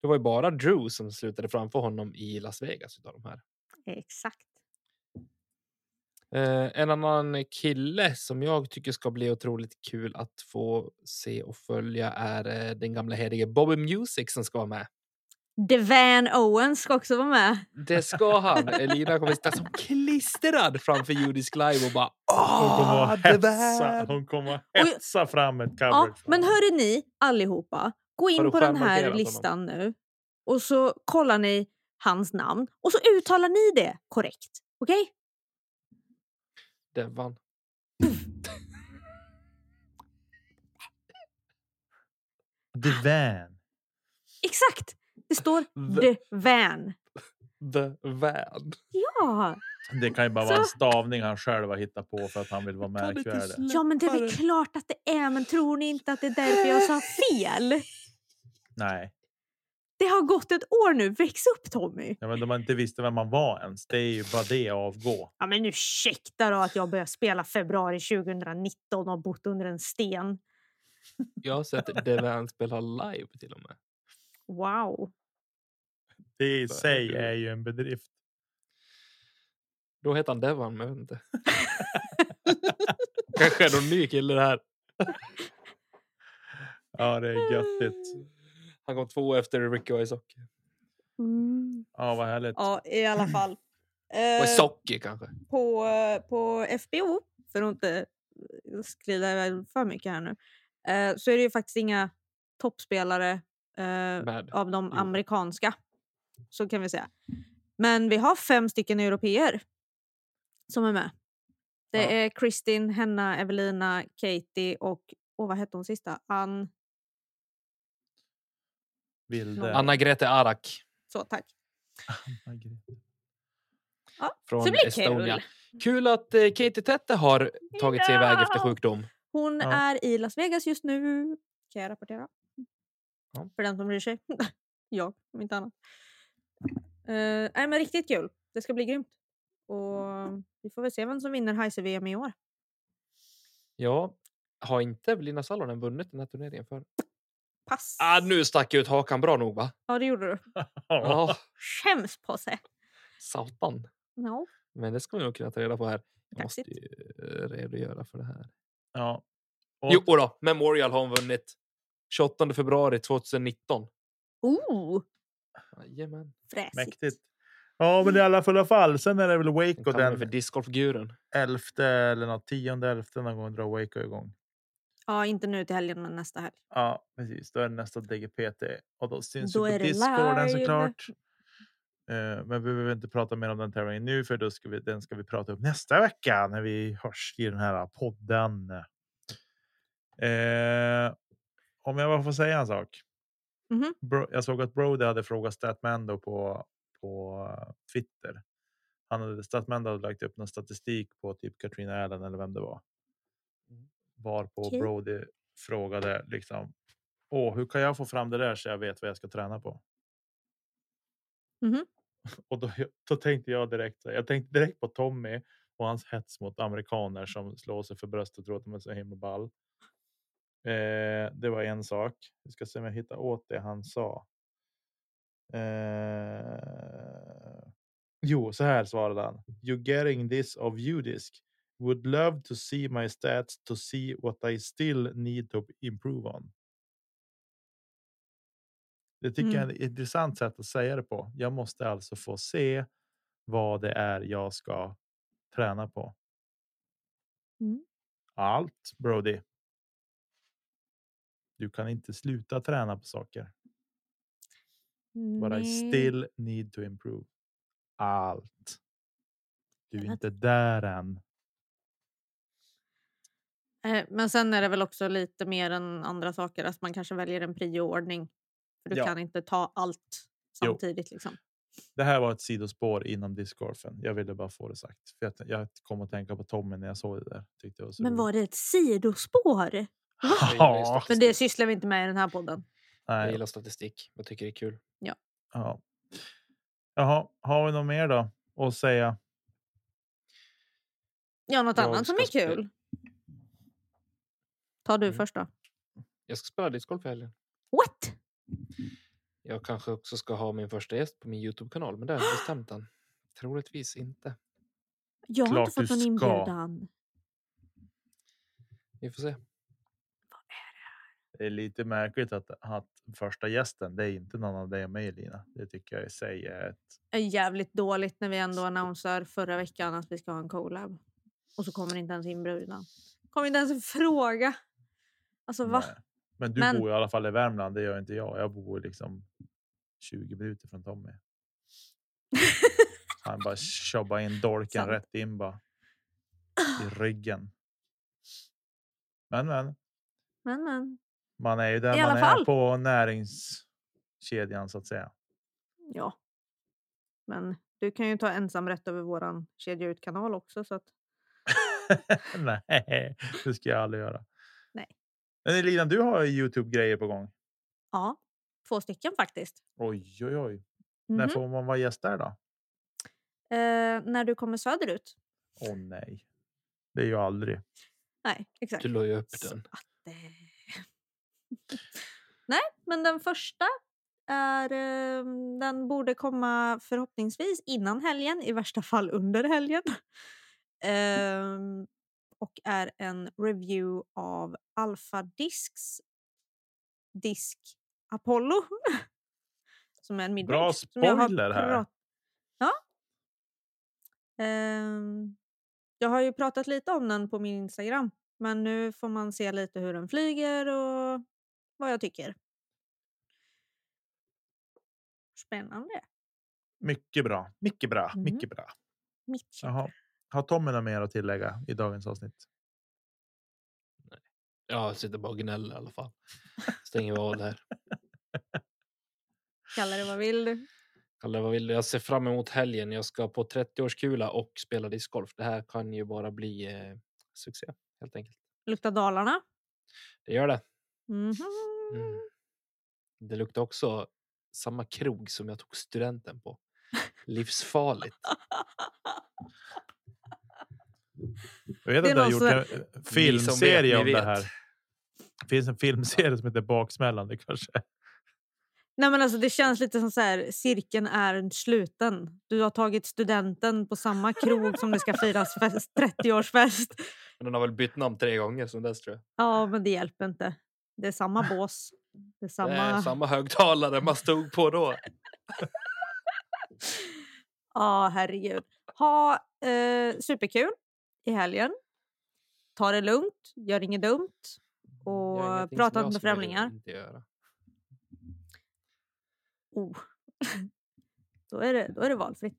Det var ju bara Drew som slutade framför honom i Las Vegas utav de här. Exakt. Eh, en annan kille som jag tycker ska bli otroligt kul att få se och följa är eh, den gamla helige Bobby Music som ska vara med. Devan Owens ska också vara med. Det ska han. <laughs> Elina kommer sitta som klistrad framför Judisk Live och bara Hon kommer Åh, att det hetsa, hon kommer att hetsa fram ett Ja, coverage. men hörde ni allihopa, gå in på den här stjärnmarkerat honom? listan nu och så kollar ni hans namn och så uttalar ni det korrekt. Okej? Devan. Divan. Exakt! Det står The- Devan. The Van. Ja. Det kan ju bara Så- vara en stavning han själv har hittat på för att han vill vara märkvärdig. ja, men det är väl klart att det är. Men tror ni inte att det är därför jag sa fel? Nej, Det har gått ett år nu. Väx upp Tommy! ja, men de inte visste vem man var ens. Det är ju bara det avgå. Ja, men ursäkta då att jag började spela februari 2019 och har bott under en sten. Jag har sett Devan spela live till och med. Wow. Det i sig är ju en bedrift. Då heter han Devan, men jag vet inte. <laughs> Kanske är någon ny kille det här. Ja, det är göttigt. Han kom två efter Ricky och Isocki. Mm. Ja, vad härligt. Ja, i alla <clears throat> fall. Eh, kanske. på, på FBO, för att inte skrida iväg för mycket här nu, eh, så är det ju faktiskt inga toppspelare eh, av de Jo. amerikanska. Så kan vi säga. Men vi har fem stycken europeer som är med. Det Ja. är Kristin, Henna, Evelina, Katie och Och vad hette hon sista? Ann... Vilde. Anna-Grete Arak Så, tack. Anna-Grete. från blir Estonia. kul. Kul att eh, Katie Tette har tagit sig iväg efter Ja. sjukdom. Hon Ja. är i Las Vegas just nu. Kan jag rapportera. Ja. För den som bryr sig. <laughs> jag, om inte annat. Uh, nej, men riktigt kul. Det ska bli grymt. Och vi får väl se vem som vinner Heise-VM i år. Ja, har inte Evelina Salonen vunnit den här turneringen för? Pass. Ah, nu stack jag ut hakan bra nog va? Ja, det gjorde du. <laughs> Ja, Skäms på sig. satan. No. Men det ska vi nog kunna ta reda på här. Jag måste ju redogöra för det här. Ja. Och, Jo då, Memorial har hon vunnit. 28 februari 2019. Oh, Jajamän. fräsigt. mäktigt. Ja, men i alla fall- fall. Sen är det väl Waco Den för discgolfguren. elfte eller något tionde elfte någon gång drar Waco igång. Ja, inte nu till helgen, men nästa helg. Ja, precis. Då är det nästa DGPT och då syns Då är på Discorden live. såklart. Eh, men vi behöver inte prata mer om den tävlingen nu, för då ska vi, den ska vi prata om nästa vecka när vi hörs i den här podden. Eh, om jag bara får säga en sak. Mhm. Bro, jag såg att Brody hade frågat Statmando på, på Twitter. Han hade, Statmando hade lagt upp någon statistik på typ Katrina Allen eller vem det var. Varpå Okej. Brody frågade liksom. Åh, hur kan jag få fram det där så jag vet vad jag ska träna på? Mhm. <laughs> Och då, då tänkte jag direkt. Jag tänkte direkt på Tommy och hans hets mot amerikaner som slår sig för bröstet och tror att de är så himla ball. Eh, det var en sak. Vi ska se om jag hittar åt det han sa. Eh, jo, så här svarade han. You getting this of Udisk. Would love to see my stats to see what I still need to improve on. Det tycker jag är ett intressant sätt att säga det på. Jag måste alltså få se vad det är jag ska träna på. Mm. Allt, Brody. Du kan inte sluta träna på saker. But I Nej. still need to improve. Allt. Du är inte där än. Eh, Men sen är det väl också lite mer än andra saker. Att man kanske väljer en prioordning. För du Ja. kan inte ta allt Jo. samtidigt. Liksom. Det här var ett sidospår inom discgolfen. Jag ville bara få det sagt. För jag, jag kom att tänka på Tommy när jag såg det där. Tyckte så Men roligt. var det ett sidospår? <laughs> Jag Ja, Men det sysslar vi inte med i den här podden. Jag nej, gillar statistik. Jag tycker det är kul. ja. Jaha, har vi något mer då att säga? Ja, något Jag annat som är spela- kul. Ta du Mm. först då. Jag ska spela discgolf i helgen. What? Jag kanske också ska ha min första gäst på min Youtube-kanal, men det har jag inte <gasps> bestämt än. Troligtvis inte. Jag har Klart inte fått någon inbjudan. Vi får se. Det är lite märkligt att, att första gästen, det är inte någon av dig och mig Lina. Det tycker jag i sig är ett. är jävligt dåligt när vi ändå annonserar förra veckan att vi ska ha en collab. Och så kommer inte ens inbjudan. Kommer inte ens en fråga. Alltså va? Nej. Men du Men- bor i alla fall i Värmland. Det gör inte jag. Jag bor liksom 20 minuter från Tommy. <laughs> Han bara tjobbar in dolken Sant. rätt in bara i ryggen. Men men Men men. man är ju där I man är fall. på näringskedjan så att säga. Ja. Men du kan ju ta ensamrätt över våran kedja ut-kanal också. Så att, <laughs> Nej, det ska jag aldrig göra. Men Elina, du har ju Youtube grejer på gång. ja, två stycken faktiskt. Oj, oj, oj. När Mhm. får man vara gäst där då? Eh, när du kommer söderut. Åh nej, det är ju aldrig. Nej, exakt. Du la ju upp Så den. att, eh, <laughs> Nej, men den första är... Eh, den borde komma förhoppningsvis innan helgen, i värsta fall under helgen. Ehm, och är en review av Alpha Discs disk Apollo. <laughs> som är en. Bra som jag har spoiler här. Ja. Ehm, jag har ju pratat lite om den på min Instagram. Men nu får man se lite hur den flyger och vad jag tycker. Spännande. Mycket bra, mycket bra, Mm. mycket bra. Mitt Jaha. Har Tommy något mer att tillägga i dagens avsnitt? Ja, jag sitter bara och gnäller i alla fall. Stänger vi av det här. <laughs> Kalla det vad vill du. Kalle, vad vill du? Jag ser fram emot helgen. Jag ska på 30-årskula och spela discgolf. Det här kan ju bara bli eh, succé helt enkelt. Luktar Dalarna. Det gör det. Mhm. Mm. Det luktar också samma krog som jag tog studenten på. <laughs> Livsfarligt. <laughs> Jag vet att du har gjort en filmserie om det här. Det finns en filmserie som heter Baksmällan. Det kanske. Nej, men alltså, det känns lite som så här, cirkeln är sluten. Du har tagit studenten på samma krog som det ska firas fest, 30-årsfest. Men den har väl bytt namn tre gånger som dess tror jag. Ja, men det hjälper inte. Det är samma bås. Det är samma... Det är samma högtalare man stod på då. <laughs> Ja, herregud. Ha eh, superkul i helgen. Ta det lugnt, gör inget dumt och Gör prata inte med främlingar. Inte göra. Oh. <laughs> då, är det, då är det valfritt.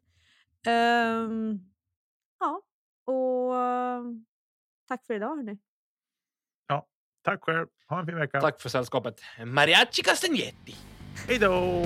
Ehm, ja, och eh, tack för idag hörni. Tack själv. Ha en fin vecka. Tack för sällskapet. Mariachi Castagnetti. Hej då!